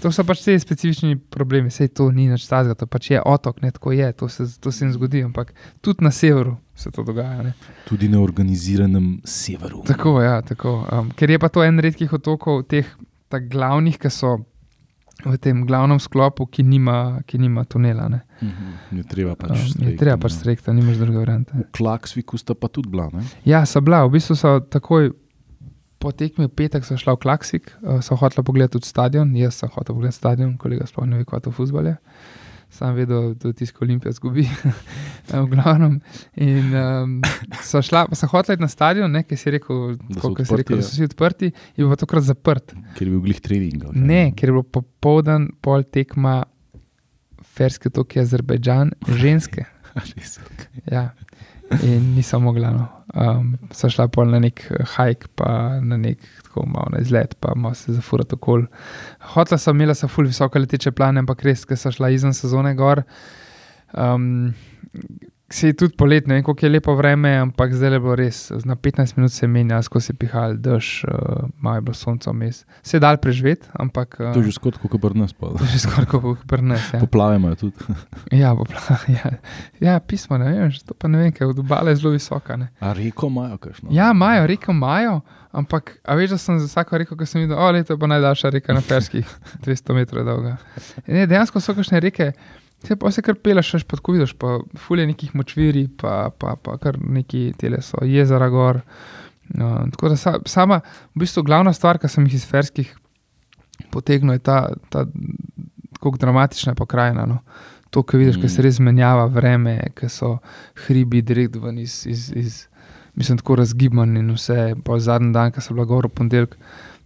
To so pač te specifični problemi, sej to ni nič tazga, to pač je otok, ne tako je, to se, to se jim zgodi, ampak tudi na severu se to dogaja. Ne. Tudi na organiziranem severu. Tako, ja, tako. Um, ker je pa to en redkih otokov, teh glavnih, ki so v tem glavnem sklopu, ki nima, ki nima tunela. Ne. Je treba pač Um, strejkati. je treba pač strekta, nimaš druge variante. V Klaksviku sta pa tudi bila. Ne? Ja, so bila, v bistvu so takoj po tekmi v petek so šla v Klaksik, uh, so hotela pogledati tudi stadion, jaz sem hotel pogledati stadion, kolega sploh ne ve, kaj to futbol. Sam vedel, da tisto Olimpija zgubi, v glavnem. In um, so šla, pa so hotela iti na stadion, ne, ker si rekel, Da so ker si rekel, odprti, da ja. so vsi odprti, bil pa tokrat zaprt. Ker je bil glih trening. Ne, ker je bilo popoldan, pol tekma, ferske toki Azerbajdžan, ženske. Ja. In nisem mogla. No. Um, so šla pol na nek hajk, pa na nek tako malo na izlet, pa malo se zafurati okoli. Hotla sem imela sa ful visoke leteče plane, ampak res, ker so šla izven sezone gor. Um, Se je tudi polet, ne vem, kako je lepo vreme, ampak zdaj je bilo res. Na 15 minut se je menjal, skozi je pihal dež, uh, malo je bilo sonce vmes. Se je dal preživeti, ampak. Uh, To je že skoraj kot pri nas. je že skoraj kot prnes. Ja. Poplave imajo tudi. Ja, popla, ja. ja, pismo, ne vem, to pa ne vem, ker je od obale zelo visoka. Ne. A reko imajo kakšno? Ja, imajo, reko imajo, ampak a veš, da sem za vsako reko, ki sem videl, o, leto je pa najdaljša reka na Ferskih, 200 metrov je dolga. Ne, dejansko so kakšne reke, se pa se kar peleš, še pod vidiš, pa fulje nekih močviri, pa, pa, pa kar neki tele so, jezera gor. No, tako da sa, sama, v bistvu glavna stvar, ki sem jih iz Ferskih potegnil, je ta, ta kako dramatična pokrajina. No. To, ki vidiš, mm. ki se res menjava vreme, ki so hribi direkt ven iz, iz, iz mislim, tako razgiban in vse. Pa zadnji dan, ki so bila gor v ponedeljek,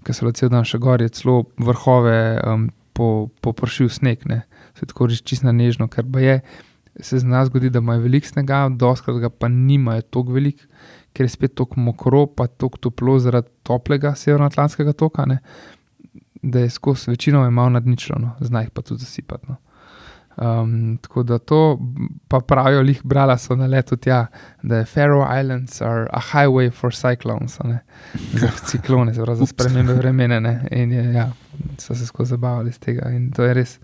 ki so bila cel dan še gor, je celo vrhove um, po, popršil sneg, ne. Se tako reči čisto nežno, ker pa je. Se zna zgodi, da imajo veliko snega, doskrat ga pa nimajo tako veliko, ker je spet tako mokro, pa tako toplo zaradi toplega severnoatlantskega toka, ne, da je skozi večino je malo nadničilo, no, zna jih pa tudi zasipati. No. Um, tako da to pa pravijo, jih brala so na letu tja, da je Faroe Islands are a highway for cyclones, ne, za ciklone, za spremembe vremena. ne, In je, ja, so se skozi zabavali z tega in to je res.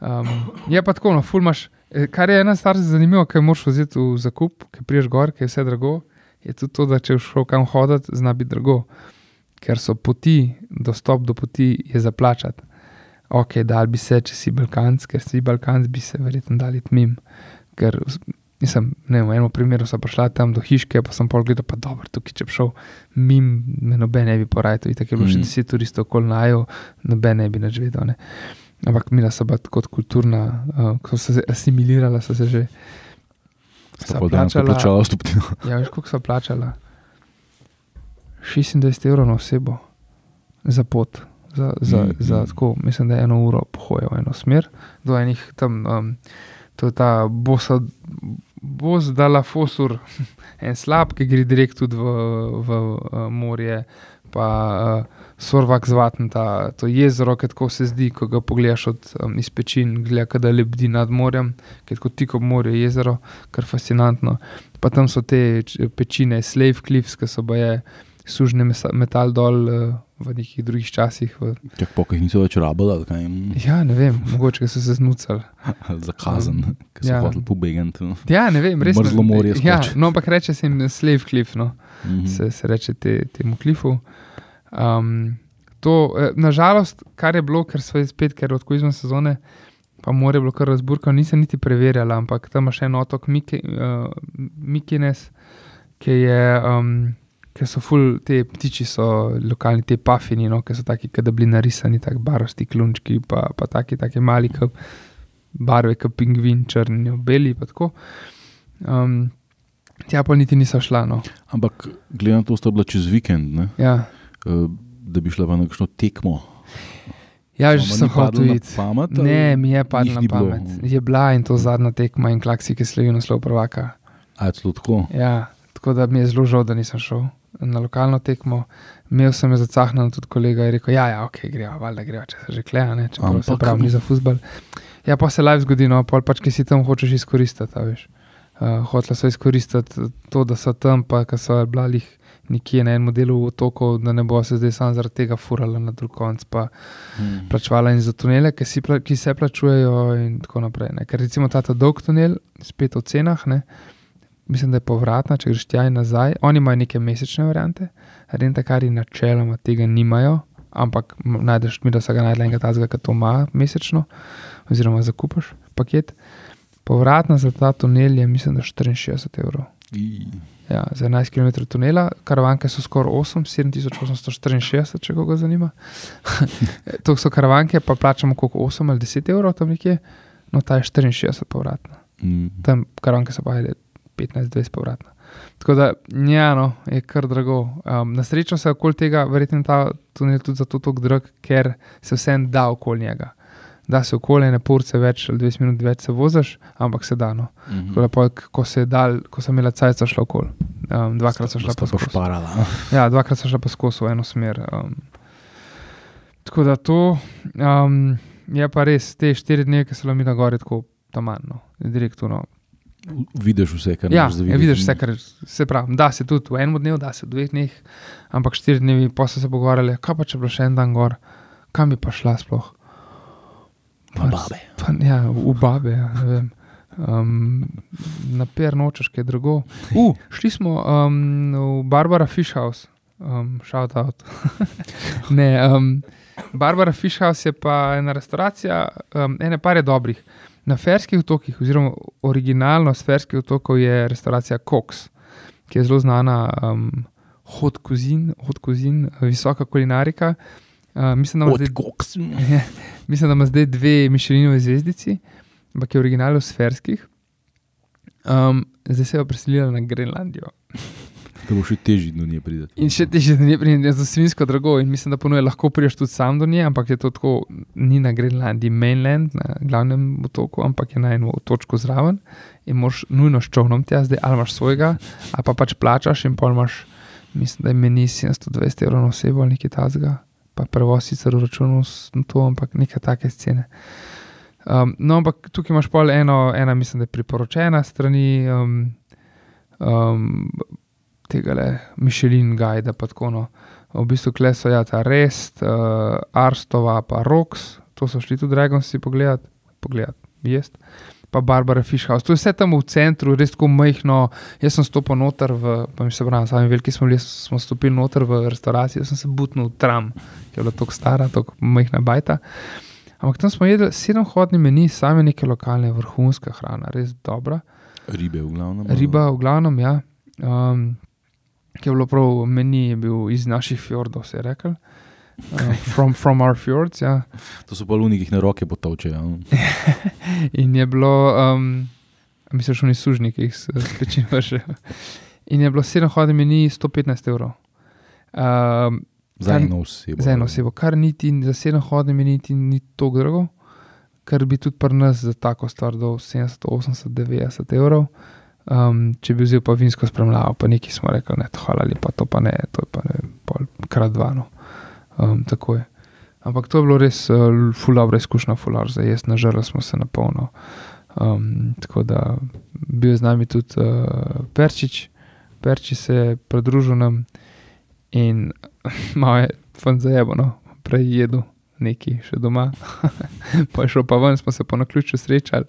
Um, je pa tako, no, fulmaš. Kar je ena stvar zanimiva, ki jo moraš vzeti v zakup, ki priješ gor, ki je vse drago, je tudi to, da če boš šel kam hoditi, zna biti drago, ker so poti, dostop do poti je zaplačati. Ok, dal bi se, če si Balkanc, ker si Balkanc, bi se verjetno dali tmim. Ker nisem, ne vem, v enem primeru sem prišla tam do hiške, pa sem pol gledal, pa dobro, tukaj če bi šel mim, me noben ne bi porajal, tako je bilo mm. še Mhm. deset turistov okoli najo, noben ne bi nič vedel. Ne. Ampak mina so pa kot kulturna, uh, ko so se asimilirala, so se že. Sta plačala- plačala vstopnino. Ja, veš, koliko so plačala? 26 evrov na osebo za pot. Za, za, Mm, mm, za mm. tako, mislim, da je eno uro pohoja v eno smer, do enih tam, um, to je ta bosa, bos dala fosur, en slab, ki gre direkt tudi v, v, v morje, pa uh, sorvak zvatn, ta, to jezero, ki tako se zdi, ko ga pogledaš od um, iz pečin, gleda, da lebdi nad morjem, ki je tako tik ob morju jezero, kar fascinantno. Pa tam so te pečine, Slave Cliffs, ki so baje sužne metal dol uh, v nekih drugih časih. V, Čak pa, ki jih niso več rabili, kaj jim ja, ne vem, mogoče so se znucali. ali za kazen, ki so Ja. hoteli pobegati. no. Ja, ne vem, res. Mrzlo morje Ja, skoči. no, ampak reče se jim Slave Cliff, no. Mhm. se, se reče te, temu klifu. Um, to, eh, nažalost, kar je bilo, ker so spet, ker odkud izven sezone, pa more je bilo kar razburkano, nisem niti preverjala, ampak tam ima še en otok Miki, uh, Mikines, ki je um, ker so ful, te ptiči so lokalni, te pafini, no, ki so taki, ki da bili narisani, tako barosti klunčki, pa, pa taki, taki mali, ki barve, kot pingvin, črni, beli. pa tako. Um, tja pa niti niso šla. No. Ampak, glede na to, sta bila čez vikend, ne, Ja, da bi šla pa na kakšno tekmo. ja že sem hotel iti. Pamet, Ne, mi je padlo jih na ni bilo? pamet. Je bila in to zadnja tekma in klaksi, ki slavi naslov prvaka. A je celo tako? Ja, tako da mi je zelo žal, da nisem šel na lokalno tekmo. Imel sem jo zacahnjen tudi kolega in je rekel: Ja, ja, ok, greva, valjda greva, če se že kleja, ne, če pa se Ampak- pravi, ni za futbal. Ja, pa se live zgodi, no, pol pač, ki si tam hočeš izkoristiti, veš. Uh, hotela so izkoristiti to, da so tam, pa ki so bili nekje na enem delu otokov, da ne bo se zdaj samo zaradi tega furala na drug konc, pa Hmm. plačevala in za tunele, ki, si, pla- ki se plačujejo, in tako naprej. Ne. Ker recimo ta dolg tunel, spet o cenah, ne, mislim, da je povratna, če greš tja in nazaj. Oni imajo neke mesečne variante, rentakari načeloma tega nimajo, ampak najdeš mi, da se ga najdeš enega tazga, ki to ima mesečno, oziroma zakupaš paket. Povratna za ta tunel je, mislim, da 64 evrov. I, Ja, za 11 km tunela, karavanke so skoraj 8, 7864, če koga zanima. to so karavanke, pa plačamo koliko 8 ali 10 evrov tam nekje, no ta je 64 povratna. mm. Tam karavanke so pa je 15-20 povratna. Tako da, ja, no, je kar drago. Um, na srečo se okoli tega, verjetno ta tunel tudi zato tako drag, ker se vsem da okoli njega. Da se okoli ne porce več ali 20 minut več se voziš, ampak se da. No. Mhm. Tako da, pol, ko, se je dal, ko sem imela cajt, so šla okoli. Um, dvakrat so šla Sta pa skozi. pošparala. a? Ja, dvakrat so šla pa skozi v eno smer. Um, tako da to um, je pa res, te štiri dni, ki so mi na gori, tako tamanno, direktno. Vidiš vse, kar Ja, za ja, vidiš vse, kar se pravi. Da se tudi v enem dnevu, da se v dveh dneh, ampak štiri dni, pa so se pogovarjali, kaj pa če bi bilo še en dan gor, kam bi pa šla sploh. Na babe. Pa, ja, v babe, ja. Um, na per nočeš, kaj drugo. Uh, šli smo um, v Barbara Fish House, um, shout out. ne, um, Barbara Fish House je pa ena restauracija, um, ene par je dobrih. Na Ferskih otokih, oziroma originalno s Ferskih otokov je restauracija Cox, ki je zelo znana, um, hot cuisine, hot cuisine, visoka kulinarika. Uh, mislim, da ima zdaj. Mislim, da ima zdaj dve Mišelinove zvezdici, ampak je v originalu sferskih. Um, zdaj se je preselila na Grenlandijo. Da bo še težje do nje priti. In še težje, da ne prideš za svinsko drago. In mislim, da ponuje lahko priješ tudi sam do nje, ampak je to tako, ni na Grenlandiji, mainland, na glavnem otoku, ampak je na enem točku zraven. In moš nujno s čovnom tja, zdaj ali imaš svojega, ali pa pač plačaš in pol imaš, mislim, da je meni 720 evrov na osebo ali nekaj tazga. Pa prevoz sicer računu s to, ampak neke take scene. Um, no, ampak tukaj imaš pol eno, ena, mislim, da je priporočena strani um, um, tega le Mišelin Gajda. pa tako, No. V bistvu kleso ja ta Rest, uh, Arstova, pa Rox, to so šli tudi Dragon si pogledati, pogledati, jaz. Pa Barbara Fishhouse, to je vse tam v centru, res tako majhno. Jaz sem stopil noter, v, pa mi se pravi, sami veliki smo bili, smo stopili noter v restavracijo, sem se butnil v tram, ki je bila tako stara, tako majhna bajta. Ampak tam smo jedli sedemhodni meni, same neke lokalne, vrhunska hrana, res dobra. Ribe, v glavnem. Riba, v glavnem, ja. Um, ki je bilo prav meni, je bil iz naših fjordov, se je rekel. Uh, from, from our fjords, ja. To so pa luni, ki jih na roke potovčejo. In je bilo, um, mislim, šuni sužnji, ki jih s s pečin vržejo. In je bilo sedem hodov meni 115 evrov. Um, Za eno osebo. za eno osebo, kar niti za sedem hodov meni niti ni tako drago, kar bi tudi pri nas za tako stvar do 70, 80, 90 evrov. Um, če bi vzel pa vinsko spremljavo, pa neki smo rekli, ne, to hvala lepa, to pa ne, to je pa ne, pol krat dva. Um, tako je. Ampak to je bilo res uh, ful dobra izkušnja, ful dobro za jesti, nažrli smo se na polno. Um, tako da bil je z nami tudi uh, Perčič, Perči se je pridružil nam in malo je fan zajebano, prej jedel neki še doma, pa je šel pa ven, smo se po naključju srečali,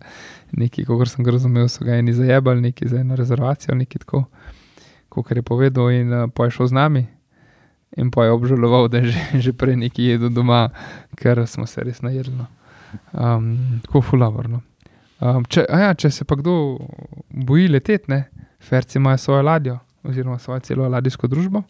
neki, kot sem ga razumel, so ga eni zajebali, neki za eno rezervacijo, neki tako, kot je povedal, in uh, pa je šel z nami. In pa je obžaloval, da je že, že prej nekaj jedel doma, ker smo se res najedli. No. Um, tako fulavorno. Um, če, ja, če se pa kdo boji leteti, ferci imajo svojo ladjo, oziroma svojo celo ladijsko družbo.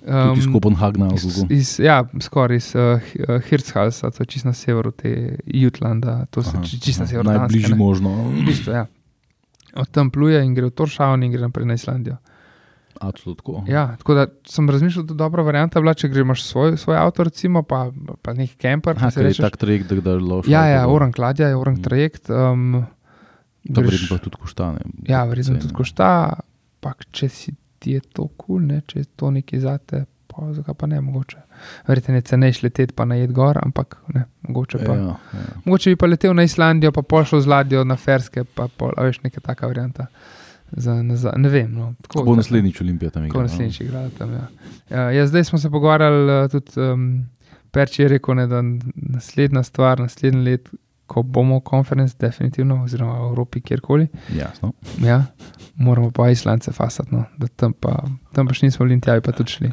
Tudi iz Kopenhagna. Iz, iz, ja, skoraj iz uh, Hirtshausa, to je čisto na severu te Jutlanda, to či- čisto na severu. Najbližje možno. V bistvu, ja. Od tam pluje in gre v Toršavn in gre naprej na Islandijo. Absolutno. Ja, tako da sem razmišljal, da je dobra varianta bila, če greš svoj, svoj avto, recimo, pa, pa nek pa se ker je rečeš- tak trajekt, da ga loš. Ja, ja, orang ladja je orang Mm. trajekt. Um, To greš- verjetno pa tudi koštane. Ja, verjetno tudi košta, pa če si ti je to kul, cool, če je to nekaj zate, pa zakaj pa ne mogoče. Verjetno je cenejš leteti pa najet gor, ampak ne, mogoče pa. Ja, ja. Mogoče bi pa letel na Islandijo, pa pošel z ladjo na Ferske, pa pol, veš, neka taka varianta. Za, za, ne vem. No, tako, Ko bo naslednjič Olimpija tam igrala. naslednjič igrala tam. Ja. Ja, ja, zdaj smo se pogovarjali, uh, tudi um, Perči je rekel, ne, da naslednja stvar, naslednji let, ko bomo konferenc, definitivno, oziroma v Evropi, kjerkoli, Jasno. ja, moramo pa Islance fasati, no, da tam pa, tam pa še nismo bili in tja bi pa tudi šli.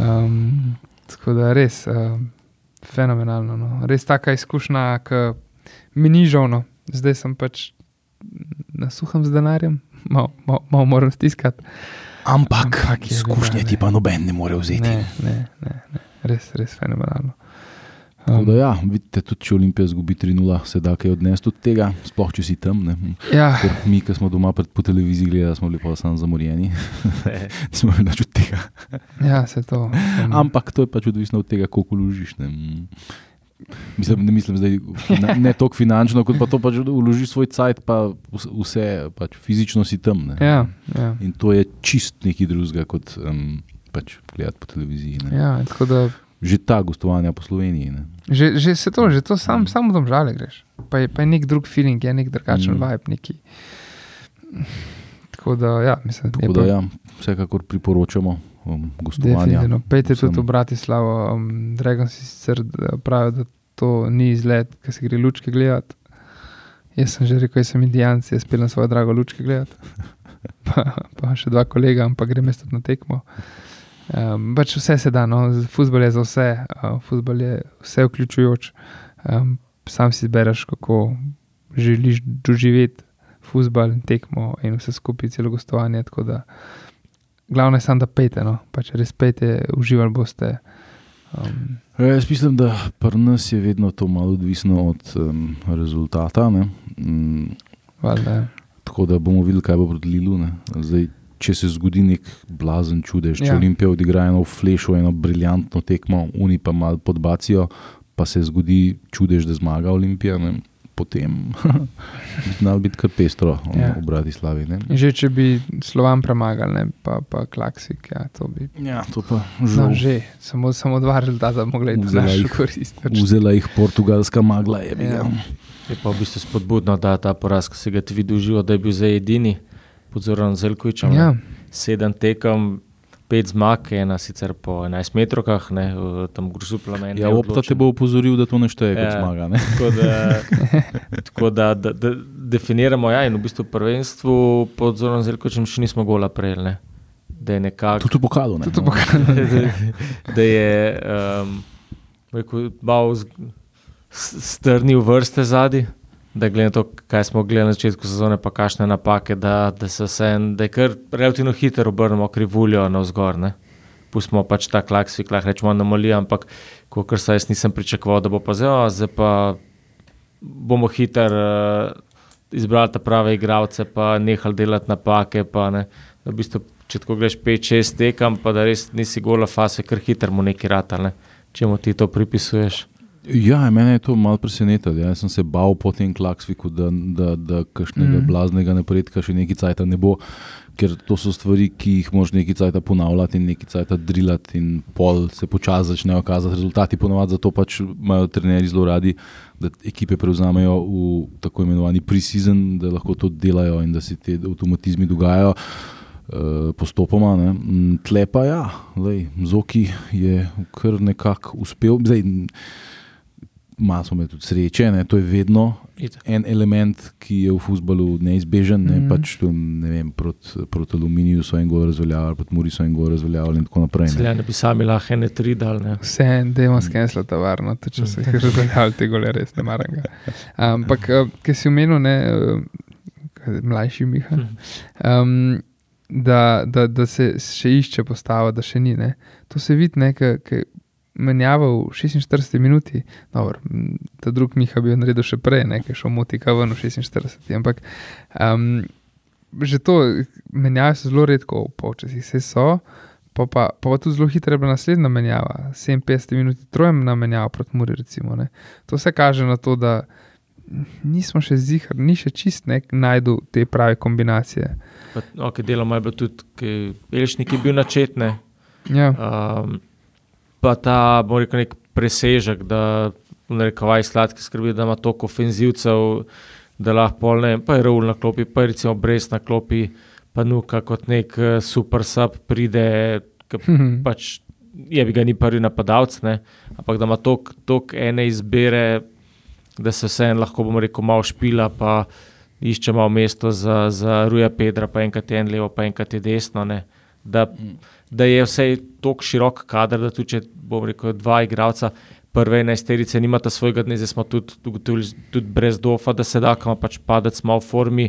Um, tako da res um, fenomenalno. No. Res taka izkušnja, ki mi ni žalno. Zdaj sem pač na suhem z denarjem, malo mal, mal moram stiskati. Ampak, Ampak je izkušnje ti pa noben ne more vzeti. Ne, ne, ne, ne. Res, res fenomenalno. Tako da, ja, vidite, tudi če Olimpija zgubi 3-0, se da kaj odnesti od tega, sploh če si tam. Ne. ja, Ker mi, ki smo doma pred, po televiziji gledali, smo bili pa samo zamorjeni, nismo imeli nič od tega. ja, se to. Um, Ampak to je pač odvisno od tega, koliko vložiš. Ne. Mislim, ne mislim zdaj, fina- ne toliko finančno, kot pa to pač vložiš svoj cajt, pa vse- pač fizično si tam. Ne. ja, ja. In to je čist nekaj drugega, kot um, pač gledati po televiziji. Ne. ja, da Že ta gostovanja po Sloveniji. Ne. Že, že se to, že to sam, samo dom žale greš. Pa je, pa je nek drug feeling, je nek drugačen Mm. mm. vibe. Neki. Tako da, ja, mislim, Tako da, pa- ja, vsekakor priporočamo um, gostovanja. Definitivno. Pejte vsem. tudi v Bratislavo. Um, Dragon si sicer da pravi, da to ni izlet, ki se gre lučke gledati. Jaz sem že rekel, jaz sem indijanc, jaz peljem svoje drago lučke gledati. Pa, pa še dva kolega, ampak grem jaz tudi na tekmo. Um, pač vse se da, no, futbol je za vse, uh, futbol je vse vključujoč. Um, sam si izbereš, kako želiš doživeti futbol in tekmo in vse skupaj, celo gostovanje. Tako da, glavno je samo, da pejte, no, pač res pejte, uživali boste. Um, Ja, jaz mislim, da pri nas je vedno to malo odvisno od um, rezultata. ne. Mm, valjda, ja. tako da bomo videli, kaj bo proti Lilu. Zdaj, če se zgodi nek blazen čudež, če Ja. Olimpija odigra eno flešo, eno briljantno tekmo, oni pa malo podbacijo, pa se zgodi čudež, da zmaga Olimpija, ne, potem znalo biti kar pestro Ja. ja. v Bratislavi. Ne. Že če bi slovan premagali, ne, pa, pa klaksik, ja, to bi. Ja, to pa No, žal. že, samo, samo dva rezultata mogli iti Vzela našo jih- korist. Vzela jih portugalska magla. Je, Ja. ja. Je pa v bistvu spodbudno, da ta poraz, ki si ga ti videl živo, da je bil zdaj edini pod Zoranom Zelkovičem. Ja, Sedem tekem, pet zmag, ena sicer po 11 metrokah, ne, tam gruzu plamen. Ja, opta te bo upozoril, da to ne šteje kot Ja. zmaga. Ne? Tako da, tako da, da, da definiramo, ja, in v bistvu prvenstvu pod Zoranom Zelkovičem še nismo gola prejeli. Ne. Da je nekako. Tudi v pokalu. Ne? tudi No. pokaže. da, da je um, rekel, malo strnil vrste zadnji. Da, glede na to, kaj smo gledali na začetku sezone, pa kakšne napake, da, da se vse, da je kar relativno hitro obrnemo krivuljo navzgor. Ne. Pustimo pač ta klaksik, lahko rečemo anomalija, ampak kot se jaz nisem pričakoval, da bo pa zdaj, o, zdaj pa bomo hitro uh, izbrali ta prave igralce, pa nehali delati napake. Pa, ne. Da v bistvu, če tako greš 5-6 tekam, pa da res nisi gola fase, ker hitro mu neki ratal, ne. če mu ti to pripisuješ. Ja, mene je to malo presenetilo. Ja. Jaz sem se bal po tem klaksviku, da, da, da kakšnega mm. blaznega napredka še nekaj cajta ne bo, ker to so stvari, ki jih moraš nekaj cajta ponavljati in nekaj cajta drilati in pol se počasi začnejo kazati rezultati. Ponovadi zato pač imajo trenerji zelo radi, da ekipe prevzamejo v tako imenovani pre-season, da lahko to delajo in da se ti avtomatizmi dogajajo. eh, Postopoma, ne. Mm, tle pa ja, lej, Zoki je kar nekako uspel. Zdaj, Malo smo imeli tudi sreče, ne? to je vedno en element, ki je v futbalu neizbežen. Ne? Mhm. Mm. Pač, tu, ne vem, proti prot Aluminiju so en gol razveljavili, proti Muri so en gol razveljavili in tako naprej. Ne? Celjani bi sami lahko ene tri dal. Ne. Vse en, da imamo skensla tovarno, tudi če se jih razveljavili, te gole res ne maram ga. Ampak, eh, ki si omenil, ne, eh, mlajši Miha. Um, da, da, da se še išče postava, da še ni. Ne. To se vidi, nekaj menjava v 46 minuti. Dobro, ta drug Miha bi jo naredil še prej, nekaj šel motika ven v 46. Ampak um, že to menjave so zelo redko v polčasih, vse so. Pa pa, pa pa tudi zelo hitro je bila naslednja menjava, 57 minut, trojna menjava proti Muri. Recimo, ne. to vse kaže na to, da nismo še zihar, ni še čist nek najdu te prave kombinacije. Pa, okay, deloma je bilo tudi, Elšnik je bil načetne. Ja, Um, pa ta, bom rekel, nek presežek, da v rekovaj sladki skrbi, da ima toliko ofenzivcev, da lahko polne, pa je Raul na klopi, pa je recimo Brez na klopi, pa Nuka kot nek eh, super sub pride, ki Mhm. pač je bi ga ni prvi napadalec, ne? ampak da ima toliko ene izbire, da se vseeno lahko, bomo rekel, malo špila, pa išče malo mesto za, za Ruja Pedra, pa enkrat je en levo, pa enkrat je desno. Ne? Da, da je vse tako širok kader, da tudi, če bom rekel, dva igralca. Prve enajsterice nimata svojega dne, zdaj smo tudi ugotovili, tudi brez dofa, da se da, kam pač padec malo v formi,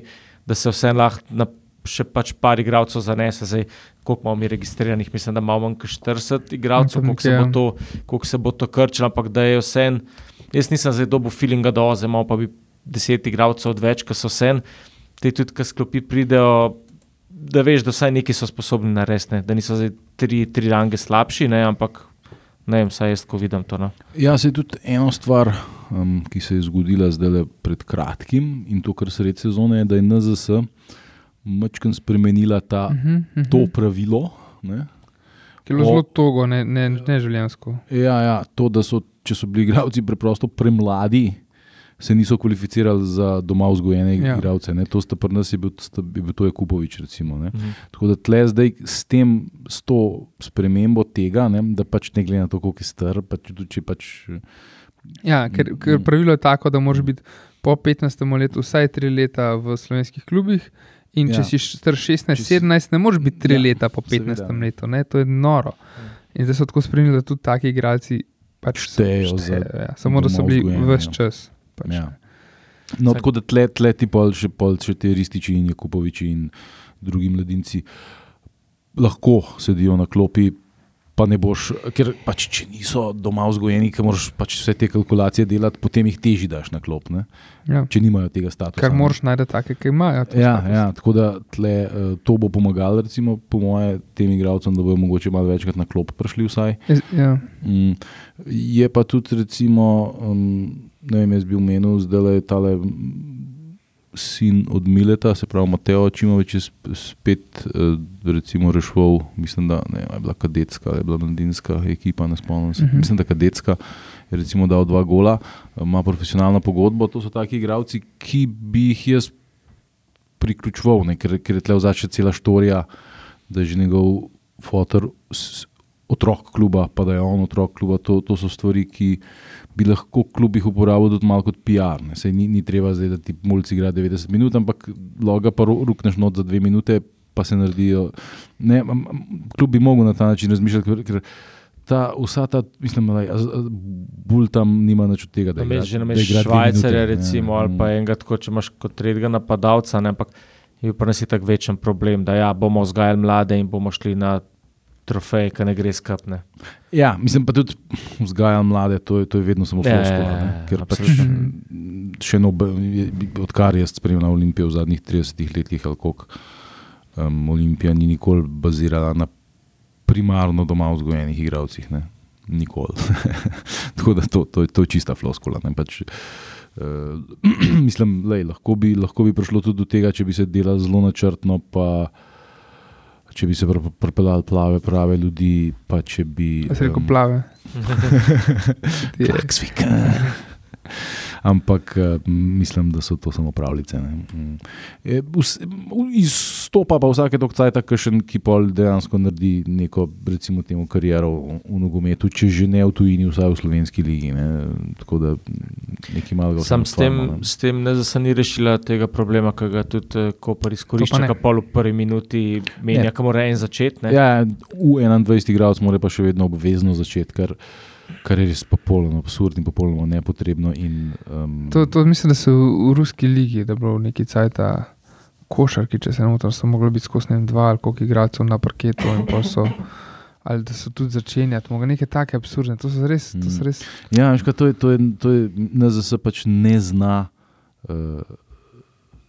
da se vse lahko na še pač par igralcev zanese. Zdaj, koliko imamo mi registriranih, mislim, da imamo manj kot 40 igralcev, koliko se, bo ja. to, koliko se bo to krčilo, ampak da je vse. Jaz nisem zdaj dobil feelinga, da oze, imamo pa bi deset igralcev odveč, ki so vse. Te tudi, ki sklopi pridejo, da veš, da vsaj neki so sposobni narediti, ne. da niso zdaj tri, tri range slabši, ne, ampak ne vem, saj jaz, ko vidim to. No. Ja, se je tudi ena stvar, um, ki se je zgodila zdaj pred kratkim in to, kar sred sezone, je, da je NZS mačkam spremenila ta, uh -huh, uh -huh. to pravilo. Ne? Ki je bilo O- zelo togo, ne, ne, ne življensko. Ja, ja, to, da so, če so bili igralci preprosto premladi, se niso kvalificirali za doma vzgojene Ja. igralce. Ne? To sta pri nas je bil, sta, je bil to Jakubovič. Recimo, ne. Mhm. Tako da tle zdaj s, tem, s to spremembo tega, ne, da pač ne glede na to, koliko je star, pač, če pač. Ja, ker, ker Mm. pravilo je tako, da moraš biti po 15. letu vsaj 3 leta v slovenskih klubih. In če Ja. si star 16, Če si- 17, ne moreš biti 3 Ja, leta po 15. seveda. letu. Ne? To je noro. In zdaj so tako spremenili, da tudi taki igralci pač Štejejo za ja. Samo da so bili vse ja. čas. Pač, Ja. No, Saj- tako da tle, tle ti pol še, pol še te Rističi in Jakuboviči in drugi mladinci lahko sedijo na klopi. Pa ne boš, ker pač, če niso doma vzgojeni, ker moraš pač vse te kalkulacije delati, potem jih teži daš na klop, ne? Ja. če nimajo tega statusa. Ne. moraš najti take, ki imajo. Ja, status. ja, tako da tle, eh, to bo pomagalo, recimo, po moje, tem igralcem, da bodo mogoče malo večkrat na klop prišli. Vsaj. Ja. Mm, je pa tudi, recimo, um, ne vem, jaz bi omenil, zdaj je tale sin od Mileta, se pravi Mateo Čimovič, je sp- spet uh, recimo rešil, mislim, da ne, je bila kadetska, je bila mladinska ekipa, ne spomnim se, Mhm. mislim, da kadetska. Je recimo dal dva gola, ima profesionalno pogodbo. To so taki igralci, ki bi jih jaz priključoval, ne, ker, ker je tle vzad še cela štorija, da je že njegov fotor otrok kluba, pa da je on otrok kluba. To, to so stvari, ki bi lahko klub jih uporabil tudi malo kot PR. Ne. Sej ni, ni treba zdaj, da ti mulci igra 90 minut, ampak loga pa ru- rukneš not za dve minute, pa se naredijo. Ne, klub bi mogel na ta način razmišljati, ker, ker ta, vsa ta, mislim, da bolj tam nima nič od tega, da imaš že dve Švajcarja, minute, recimo, ja. ali pa enega, tako, če imaš kot tretjega napadalca, ne, ampak je pa nas je tako večen problem, da ja, bomo vzgajali mlade in bomo šli na trofeje, ki ne gre skapne. Ja, mislim pa tudi vzgajam mlade, to je, to je vedno samo Ja, ja, ne, ja, Ker pač še nobe, odkar jaz spremljam Olimpijo v zadnjih 30 letih, ali koliko, um, Olimpija ni nikoli bazirala na primarno doma vzgojenih igralcih. Ne. Nikoli. Tako da to, to, to je čista floskula. ne, Pač, uh, mislim, lej, lahko, bi, lahko bi prišlo tudi do tega, če bi se delalo zelo načrtno. Pa, Če bi se pr- pripeljali plave, prave ljudi, pa če bi. Jaz rekel em, plave. Ti je- Klaksvik. Ampak eh, mislim, da so to samo pravljice. ne. Mm. E, vs- Izstopa pa vsake dokcajta, ki pol dejansko naredi neko, recimo, temu kariero v, v nogometu, če že ne v tujini, vsaj v slovenski ligi. Ne. Tako da mm, nekaj malega. Sam s tem, ustvarimo, ne. s tem ne zasani rešila tega problema, ki ga tudi eh, Koper To izkorišča, ki pol v prvi minuti menja, kam mora en začeti. ne. Ja, v 21 igralec mora pa še vedno obvezno začeti, kar, kar je res popolnoma absurdno in popolnoma nepotrebno. In, um, To, to mislim, da so v, v ruski ligi, da bo neki cajt košarki, če se ne motim, so mogli biti skozi dva ali koliko igralcev na parketu in pa so. Ali da so tudi začenjati, mogoče nekaj take absurdne. To so res. To so res Ja, veš, kaj, to je, to je, to je NZS pač ne zna uh,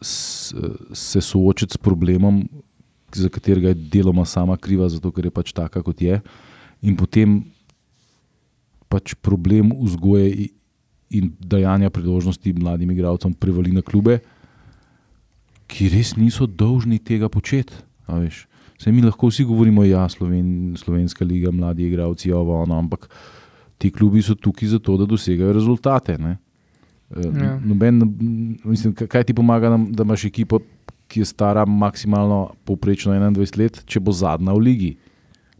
s, se soočiti s problemom, za katerega je deloma sama kriva, zato ker je pač taka, kot je. In potem pač problem vzgoje in dajanja priložnosti mladim igralcem prevali na klube, ki res niso dolžni tega početi. Saj mi lahko vsi govorimo, da ja, Sloven, Slovenska liga, mladi igralci, ovo, ono, ampak ti klubi so tukaj zato, da dosegajo rezultate. Ne? Eh, Ja. Noben, mislim, kaj- ti pomaga, da imaš ekipo, ki je stara maksimalno povprečno 21 let, če bo zadnja v ligi.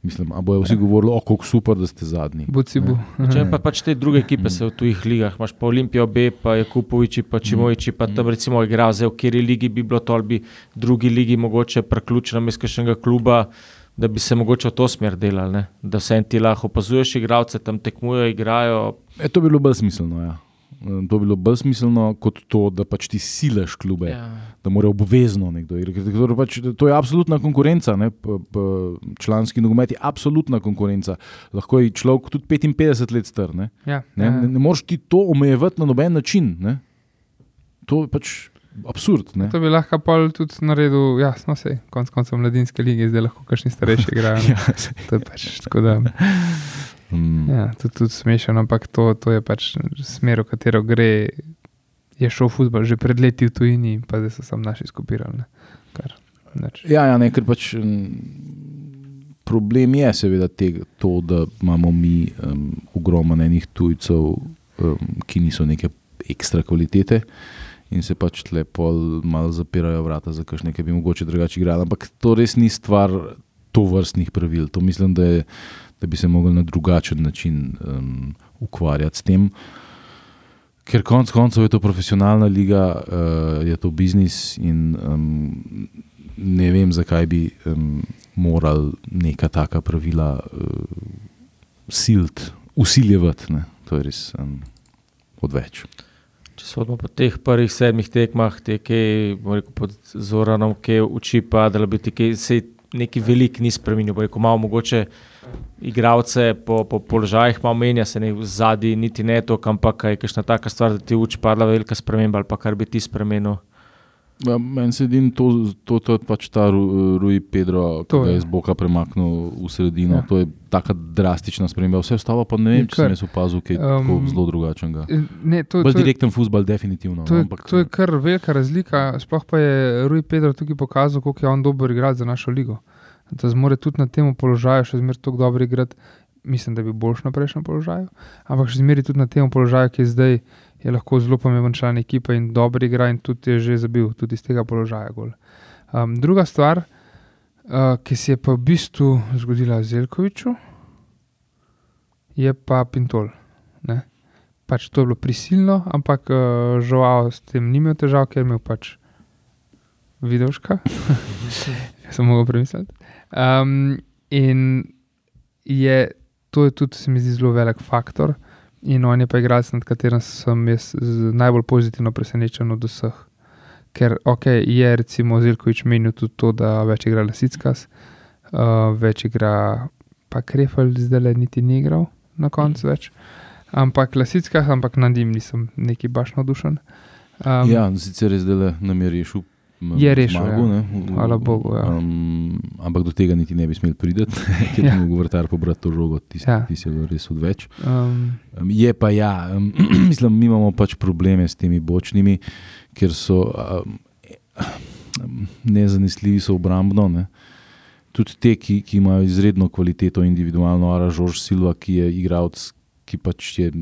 Mislim, a bojo vsi govorili, kako super, da ste zadnji. buci bu. Če pa pač te druge ekipe se v tujih ligah, imaš pa Olimpijo B, pa Jakupoviči, pa Čimoviči, pa tam recimo igra, zdaj v kateri ligi bi bilo to, ali bi drugi ligi mogoče preključeno iz kakšnega kluba, da bi se mogoče v to smer delali, ne? da se en ti lahko opazuješ igralce, tam tekmujejo, igrajo. E, to bi bilo bolj smiselno. Ja. Eh, To bi bilo bolj smiselno kot to, da pač ti silaš klube, ja. da mora obvezno nekdo. Ker Pač, to je absolutna konkurenca. Ne? P, p, članski nogomet je absolutna konkurenca. Lahko je človek tudi 55 let star. Ne, Ja, ne, ja. ne, ne moreš ti to omejevati na noben način. Ne? To je pač absurd. Ne? To bi lahko pol tudi naredil, ja, no se, konc koncev mladinske lige, zdaj lahko kakšni starejši igrajo. Ja. To je pač tako da. Mm. Ja, to je tudi smešno, ampak to, to je pač smer, v katero gre. Je šel futbol že pred leti v tujini, pa zdaj so samo naši skupirali. ne. Kar, nič. Ja, ja ne, ker pač mm, problem je seveda tega, to, da imamo mi um, ogromno enih tujcev, um, ki niso neke ekstra kvalitete. In se pač tle pol malo zapirajo vrata za kakšne, ki bi mogoče drugače igrali. Ampak to res ni stvar to vrstnih pravil. To mislim, da, je, da bi se mogli na drugačen način um, ukvarjati s tem. Ker konec koncev je to profesionalna liga, uh, je to biznis in um, ne vem, zakaj bi um, morali neka taka pravila uh, silt, usiljevati. Ne? To je res um, odveč. Če smo po teh prvih sedmih tekmah, te, ki je pod Zoranom, ki uči pa, da bi ti se neki velik ni spremenil. Rekel, malo mogoče igralce po, po položajih malo menja, se ne v zadnji niti ne to, ampak je kakšna taka stvar, da ti uči padla velika sprememba ali pa kar bi ti spremenil. Ja, Meni se zdi, to, to, to je pač ta Ru- Rui Pedro, ki ga je. iz boka premaknil v sredino. Ja. To je tako drastična sprememba. Vse ostalo pa ne vem, če sem opazil, kaj um, zelo drugačnega. Ne, to, Bolj to, direkten futbol, definitivno. to, no, je, to je kar velika razlika. Sploh pa je Rui Pedro tukaj pokazal, koliko je on dober igralec za našo ligo. Da zmore tudi na tem položaju še zmeraj tako dobro igrati. Mislim, da bi boljš na prejšnjem položaju, ampak še zmeraj tudi na tem položaju, ki je zdaj, je lahko zelo pomemben član ekipe in dobro igra, in tudi je že zabil, tudi iz tega položaja. Um, druga stvar, uh, ki se je pa v bistvu zgodila Zelkoviču, je pa Pintol. Ne? Pač to je bilo prisilno, ampak uh, žal s tem ni imel težav, ker je imel pač videoška. Sem mogel premisliti. Um, in je, to je tudi, se mi zdi, zelo velik faktor. In on je pa igralec, nad katerim sem jaz najbolj pozitivno presenečen od vseh. Ker ok, je recimo Zelkovič menil tudi to, da več igra Lasickas, uh, več igra pa Krefel, zdaj le niti ni igral na koncu več. Ampak Lasickas, ampak nad njim nisem neki baš navdušen. Um, Ja, sicer je zdaj nam je rešil. Je rešil, zmago, ja. Hvala Bogu, ja. Um, ampak do tega niti ne bi smeli priti, ker Ja. bi mogel vrtar pobrati to žogo, ti Ja. ja. si bil res odveč. Um, Um, je pa ja, um, mislim, mi imamo pač probleme s temi bočnimi, ker so um, um, nezanesljivi, so obrambno. Ne. Tudi te, ki, ki imajo izredno kvaliteto individualno, Ara Žorž Silva, ki je igralec, ki pač je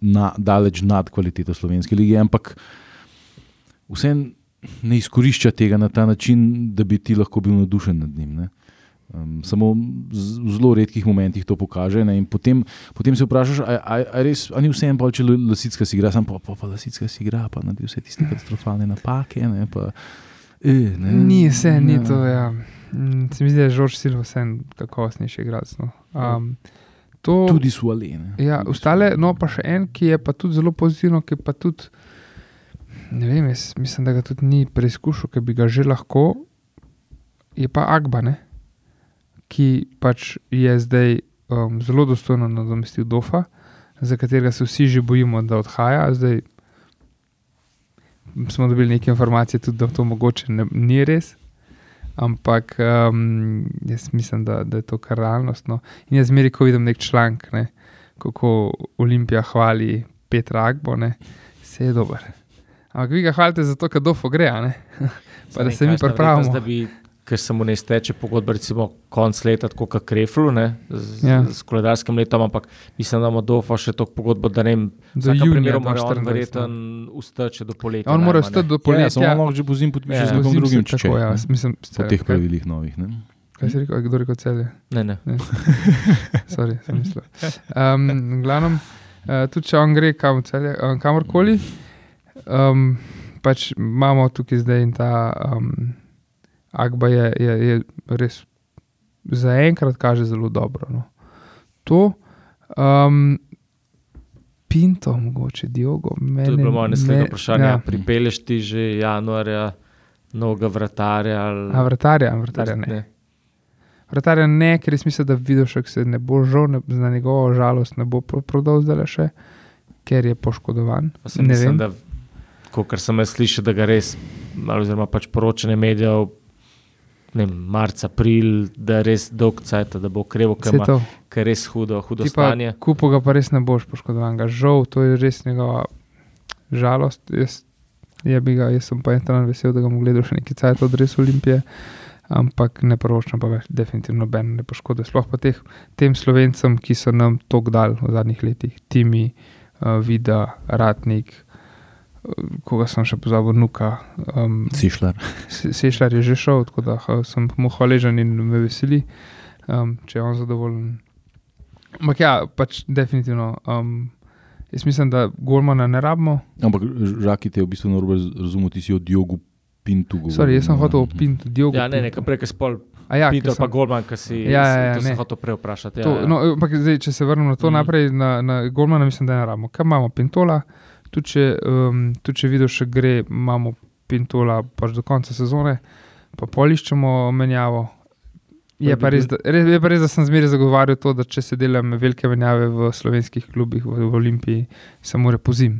na, daleč nad kvaliteto slovenske lige, ampak vseeno ne izkorišča tega na ta način, da bi ti lahko bil navdušen nad njim. Ne. Um, samo v zelo redkih momentih to pokaže. Ne, in potem, potem se vprašaš, ali ni vseeno, pa, če lasicka si igra, sam pa, pa, pa lasicka si igra, pa naredi vse tiste katastrofalne napake. Ne, pa, e, ne, ni vse, ni ja. to. Ja. Mm, Se mi zdi, da je Žorž Silva vsem kakovostnejši igralec. No. Um, to, Tudi suale. Ne, Ja, ostale, no pa še en, ki je pa tudi zelo pozitivno, ki pa tudi Ne vem, jaz mislim, da ga tudi ni preizkušal, ker bi ga že lahko. Je pa Agba, ne? ki pač je zdaj um, zelo dostojno nadomestil Dofa, za katerega se vsi že bojimo, da odhaja. Zdaj smo dobili neke informacije, tudi da to mogoče ne, ni res. Ampak um, jaz mislim, da, da je to kar realnost. No. In jaz zmeri, ko vidim nek članek, ne, kako Olimpija hvali Petra Agbo, ne, vse je dobro. Ampak vi ga hvalite zato, ker dofo gre, a ne? pa da se mi pripravimo. Da bi, ker se mu ne steče pogodba, recimo konc leta, tako kot Kreflu, ne, z, Ja. ja. z koledarskim letom, ampak mislim, da ima Dofa še toliko pogodbo, da ne vem, v junija primeru mora on 2024, verjeten ustače do poletja. On mora ne. stati do Ja, ja, samo poletja. lahko že pozim podpiše Ja, z nekom drugim, če tako, ja, ne, mislim, po teh pravilih novih. Ne? Kaj si rekel, kdo je rekel celje? Ne, ne. Sorry, sem mislil. Um, glavnem, uh, tudi če on gre kam, celje, um, kamorkoli, um, pač imamo tukaj zdaj in ta um, Agba je, je, je res zaenkrat kaže zelo dobro. No. To, um, Pinto, mogoče Diogo, meni. To je bilo moje naslednje me- vprašanje. Ja. Pripelješ ti že januarja novega vratarja? Ali... A vratarja, vratarja ne. Vratarja ne, ker jaz mislim, da Vidošek se ne bo žal, ne, na njegovo žalost ne bo pro- prodal zdaj še, ker je poškodovan. Ne mislim, vem. da, kot sem jaz slišal, da ga res, oziroma pač poročanje medijev, ne vem, marca, april, da je res dolg cajt, da bo krevo, ker ima to. ker res hudo, hudo Ti stanje. kupo ga pa res ne boš poškodovan. Ga. Žal, to je res njegova žalost. Jaz, je bi ga, jaz sem pa en dan vesel, da ga bom gledal še nekaj cajt od res Olimpije. Ampak ne proročam pa več, definitivno noben ne poškoduje. Sploh pa teh, tem slovencem, ki so nam tok dal v zadnjih letih, Timi, uh, Vida, Ratnik, koga sem še pozabil, Nuka. Um, Sišlar. Sešljar je že šel, tako da sem mu hvaležen in me veseli, um, če je on zadovoljen. Ampak ja, pač definitivno. Um, jaz mislim, da Golmana ne rabimo. Ampak žaki te je v bistvu narobe razumel, ti si o Diogu Pintu govoril. Sorry, jaz sem hotel opiniti Diogo. Ja, ne, nekaj prej, ki spol, A ja, Peter ker pa sem- Goldman, ki si, Ja, ja, ja, to ne. sem hotel prej vprašati. Ja, To, ja. no, ampak zdaj, če se vrnemo na to, mm. naprej na, na Golmana, mislim, da ne rabimo. Kaj imamo, Pintola, tudi če, um, tudi če videl še gre, imamo Pintola pač do konca sezone, pa poliščemo menjavo. Je pa, res, da, res, je pa res, da sem zmeraj zagovarjal to, da če se delam velike menjave v slovenskih klubih, v, v Olimpiji, se mora pozim.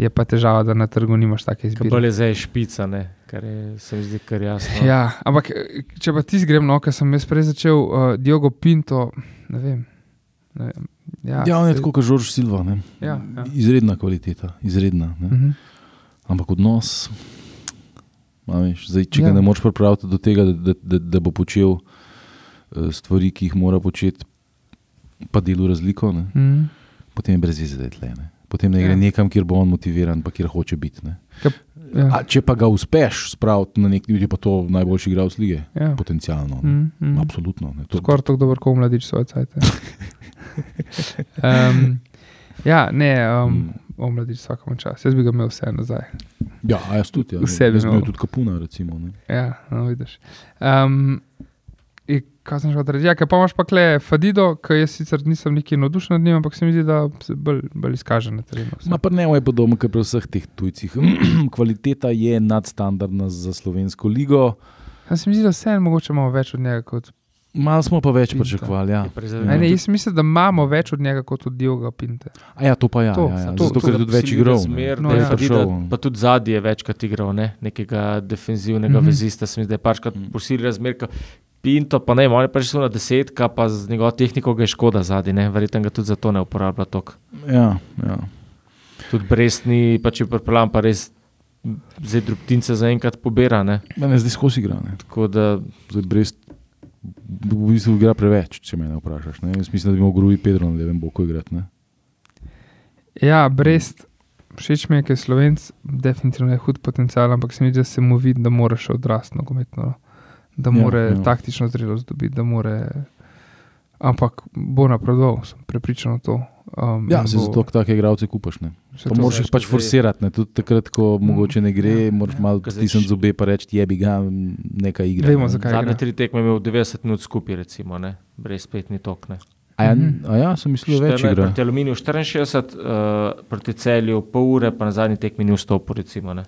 Je pa težava, da na trgu nimaš take izbire. bolj je zdaj špica, ne, kar je, se mi zdi kar jasno. Ja, ampak če pa ti zgrem, no, ker sem jaz prej začel, uh, Diogo Pinto, ne vem. Ne vem. Ja, Ja, on je tako kot Žorž Silva. Ne? Ja, ja. Izredna kvaliteta, izredna. Ne? Mhm. Ampak odnos, a veš, zdaj, če Ja. ja. ga ne moreš pripraviti do tega, da, da, da, da bo počel eh, stvari, ki jih mora početi, pa delo razliko, ne? Mhm. potem je brez. Ne? Potem ne gre Ja. ja. nekam, kjer bo on motiviran, pa kjer hoče biti. ne. Ja. A, če pa ga uspeš spraviti na nek način, je pa to najboljši igralec lige, Ja. potencialno. Mm, mm. Absolutno. Ne. To, Skoraj tako dober, kot mladič svoje cajt. um, ja, ne, um, Mm. o mladič vsakom čas. Jaz bi ga imel vse nazaj. ja, jaz tudi. Ja. Vse bi Jaz bi imel. imel tudi kapuna. Recimo, ne. Ja, no, vidiš. Um, kaj sem že odrekel? Ja, kaj pa imaš pa kle Fadido, ki jaz sicer nisem neki navdušen nad njim, ampak se mi zdi, da se bolj, bolj izkaže na terenu. Ma pa ne, je podobno kot pri vseh teh tujcih. Kvaliteta je nadstandardna za slovensko ligo. Ja, se mi zdi, da vseeno mogoče imamo več od njega kot. Malo smo pa več pričakovali. Ja. Zanimivo. Ne, jaz mislim, da imamo več od njega kot od Dioga Pinte. A ja, to pa ja. To, ja, ja. to- Zato, to- ker je tudi več igral. ne. Zmer, No, ja. prišel. Pa tudi zadnji je večkrat igral, ne? nekega defenzivnega mm -hmm. vezista, se mi zdaj pačkrat Mhm. posili razmer. Pinto, pa ne, on je prišel na desetka, pa z njegovo tehniko je škoda zadnji, verjetno ga tudi zato ne uporablja toliko. Ja, ja. Tudi Brestni, pa če pripeljem, pa res zdaj drobtince zaenkrat pobira. Ne? Mene zdaj skozi igra. Ne. Tako da Zdaj brez, v bistvu igra preveč, če me ne vprašaš. Ne. Jaz mislim, da bi mogel Gruji Pedro na levem boku igrati. Ne. Ja, Brest, všeč mi je, ker je slovenc, definitivno je hud potencial, ampak se mi zdi, da se mu vidi, da mora še odrasti nogometno. no. Da Ja, mora ja, ja. taktično zrelost dobiti, da mora. Ampak bo napredoval, sem prepričan v to. Um, Ja, se bo- zato take igralce kupaš. Ne. moraš jih pač forsirati. Ne. Tudi takrat, ko mogoče ne gre, ja, moraš ja. malo stisniti zobe in reči, je bi ga nekaj igre. Vemo, ne. zakaj. zadnje tri tekme je imel 90 minut skupaj, recimo, ne? brez spet ni tok. Ne? A ja, Mhm. a ja sem mislil, da več Šterne- igra. Proti Aluminiju 64, uh, proti celju pol ure, pa na zadnji tekmi ni vstopil. Recimo, ne.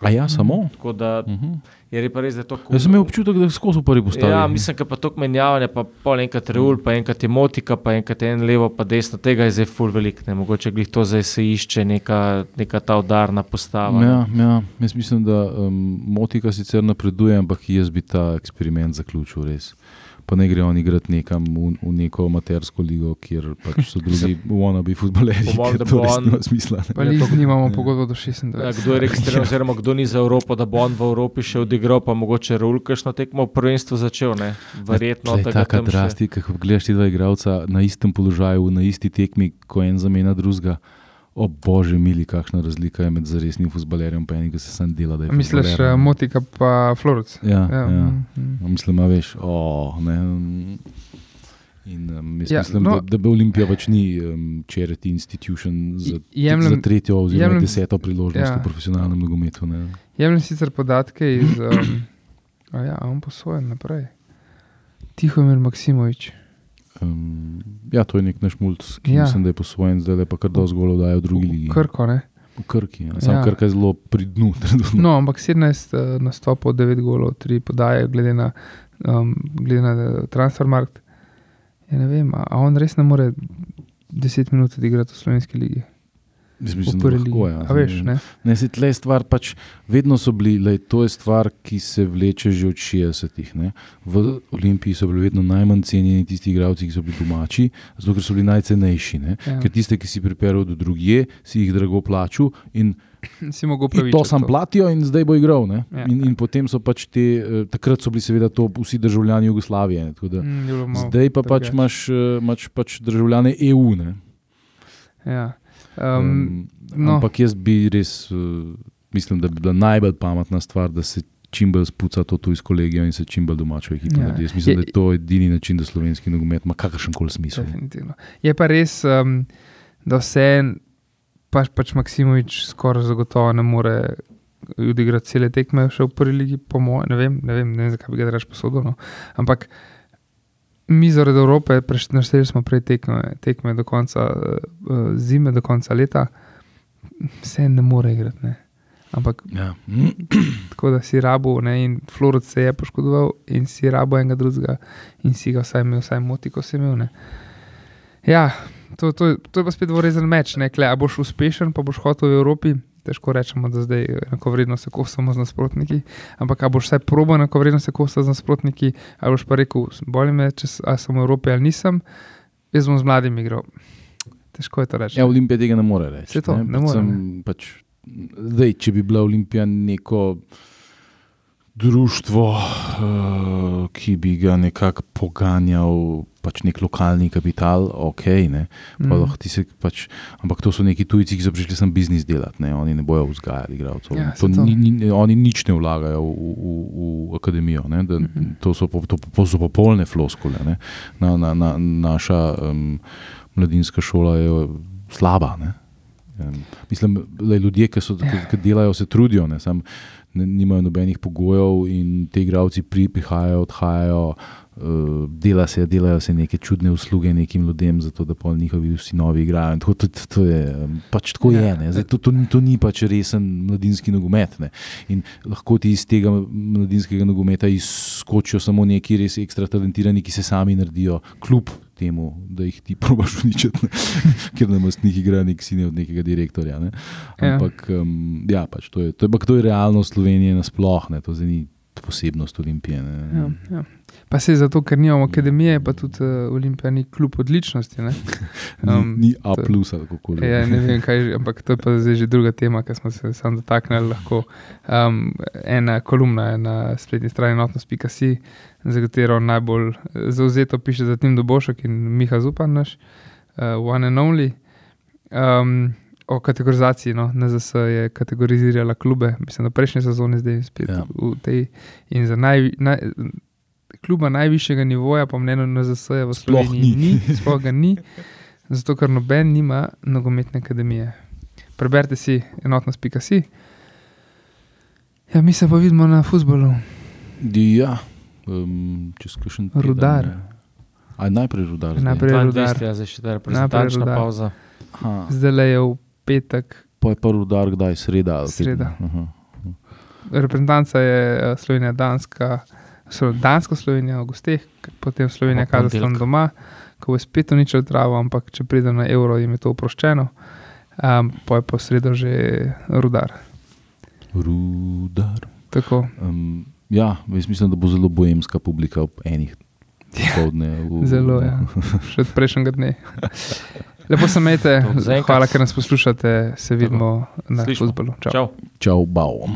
A ja, samo. Tako da Mhm. je res pa res, da je to Jaz sem imel občutek, da je skozi v prvi postavi. Ja, mislim, da pa to menjavanje, pa pol enkrat reul, pa enkrat je motika, pa enkrat je en levo, pa desno, tega je zdaj full velik. Ne. Mogoče glih to zdaj se išče neka, neka ta udarna postava. Ja, ja, jaz mislim, da um, Motika sicer napreduje, ampak jaz bi ta eksperiment zaključil res. Pa ne gre on igrati nekam v, v neko amatersko ligo, kjer pač so drugi wannabe futbolerji, Po mojem, ker da to bo res on- nima smisla. ne. Pa Ja, jih to- nimamo pogodbo do 26. Ja, kdo je registriran, oziroma kdo ni za Evropo, da bo on v Evropi še odigral, pa mogoče Raul kakšno tekmo v prvenstvu začel. Ne? Verjetno To je taka še- drastika, ko gledaš ti dva igralca na istem položaju, na isti tekmi, ko en zamenja drugega. O bože, mili, kakšna razlika je med zaresnim futbalerjem in enim, ki se sam dela. Misliš, fuzbaler, uh, ne. Motika pa Florec? Ja, ja. ja. mm, Mislim, veš, oh, ne. In, um, Ja, mislim, no- da, da bi Olimpija pač ni um, charity institution za, Jemljem- za tretjo oziroma jemljem- deseto priložnost ja. v profesionalnem nogometu. Jemljem sicer podatke iz. Um, a ja, on posojen naprej. Tihomir Maksimovič. Um, ja, to je nek naš mulj, ki Ja. mislim, da je posvojen, zdaj pa kar dosti golov dajo v drugi ligi. Krko, ne? V Krki. Ja. Sam Ja. Krka je zelo pri dnu. No, ampak 17 uh, nastopov, 9 golov, 3 podaje, glede na, um, glede na eh, transfermarkt. Ja, ne vem, a, a on res ne more 10 minut odigrati v slovenski ligi. Mislim, da prvi lahko, ja. A veš, ne? Ne, se tle stvar, pač vedno so bili, lej, to je stvar, ki se vleče že od 60-ih. ne. V Olimpiji so bili vedno najmanj cenjeni tisti igralci, ki so bili domači, zato ker so bili najcenejši. Ne. Ja. Ker tiste, ki si pripeljal do drugje, si jih drago plačal in, Si mogel pravičiti. to sam platijo, in zdaj bo igral. ne. Ja. In, in potem so pač te, eh, takrat so bili seveda to vsi državljani Jugoslavije. da Mm, Zdaj pa pač imaš, eh, imaš pač državljane EU. Ne. Ja. Um, no. Ampak jaz bi res, uh, mislim, da bi bila najbolj pametna stvar, da se čim bolj spuca to tu iz kolegija in se čim bolj domačo ekipo Ja. naredi. Jaz mislim, Je- da je to edini način, da slovenski nogomet ima kakršen koli smisel. Definitivno. Je pa res, um, da vse, pač, pač Maksimovič skoraj zagotovo ne more odigrati cele tekme še v prvi ligi, po mojem, ne vem, ne vem, ne vem zakaj bi ga reč posodil. No. Ampak mi zaradi Evrope, prešteli smo prej tekme, tekme do konca uh, zime, do konca leta, vse ne more igrati. Ne. Ampak Ja. tako da si rabo, ne, in Florec se je poškodoval, in si rabo enega drugega, in si ga vsaj imel, vsaj moti, ko si imel. Ne. Ja, to, to, to je pa spet dvorezen meč. Ne, Kle, a boš uspešen, pa boš hotel v Evropi. Težko rečemo, da zdaj enakovredno se kosamo z nasprotniki, ampak a boš vsaj probo enakovredno se kosati z nasprotniki, ali boš pa rekel, bolj me, če sem v Evropi ali nisem, jaz bom z mladim igral. Težko je to reči. Ja, Olimpija tega ne more reči. To, ne more, Predvsem Pač, zdaj, če bi bila Olimpija neko društvo, uh, ki bi ga nekako poganjal, pač nek lokalni kapital, ok. Ne, pa Mm. pač, ampak to so neki tujci, ki so prišli sem biznis delati, ne, oni ne bojo vzgajali igralcev. Ja, to to. ni, ni, oni nič ne vlagajo v, v, v, akademijo. Ne, da, Mhm. to, so, po- to, to so popolne floskole. Ne. Na, na, na, naša um, mladinska šola je slaba. Ne. Um, mislim, da ljudje, ki, so, ki, ki delajo, se trudijo, ne, sam, ne, nimajo nobenih pogojev in ti igravci pri, prihajajo, odhajajo. Uh, dela se, delajo se neke čudne usluge nekim ljudem, zato da pa njihovi vsi novi igrajo. In Tako, to, to, to je, um, pač tako je. ne. Zdaj, to, to, to ni pač resen mladinski nogomet. Ne. In lahko ti iz tega mladinskega nogometa izskočijo samo neki res ekstra talentirani, ki se sami naredijo, kljub temu, da jih ti probaš uničiti, ker na mestnih igra nek sine od nekega direktorja. Ne. Ja. Ampak um, ja, pač to je, to je, to je realnost Slovenije nasplošno, to ni posebnost Olimpije. Ne. Ja, ja. Pa se zato, ker nimamo akademije, pa tudi uh, Olimpija ni kljub odličnosti. ne. Um, ni, ni A, to- plus ali kako že. Ja, ne vem, kaj ampak to je pa zdaj že druga tema, ki smo se sam dotaknili. Lahko. Um, ena kolumna je na spletni strani notnost.si, za katero najbolj eh, zauzeto piše za Tim Dobošek in Miha Zupan, naš uh, One and Only. Um, o kategorizaciji, no, NZS je kategorizirala klube, mislim, da prejšnje sezone, zdaj spet Ja. ja. v tej. In za naj, naj, kluba najvišjega nivoja, po mnenju NZS, je v Sploh Sloveniji ni. ni, sploh ga ni, zato ker noben nima nogometne akademije. Preberite si enotnost.si. Ja, mi se pa vidimo na futbolu. Ja, um, čez kakšen teden, Rudar. A najprej rudar. zdaj? Najprej rudar. 22, ja, zdaj še ta reprezentančna rudar. pauza. Aha, Zdaj le je v petek, pa je pa rudar, kdaj sreda. ali Sreda. teden? Aha. reprezentanca je eh, Slovenija, Danska, so Dansko Slovenija v gosteh, potem Slovenija, Pa Kazahstan doma, ko bo spet uničil travo, ampak če pride na evro, jim je to oproščeno. Um, pa je pa v sredo že rudar. Rudar. Tako, Um, ja, jaz mislim, da bo zelo bojemska publika ob enih. Popovdne, v, zelo, ja. še od prejšnjega dne. Lepo se imejte, hvala, ker nas poslušate, se vidimo na Slišimo. futbolu. Čau. Čau. Čau, bau.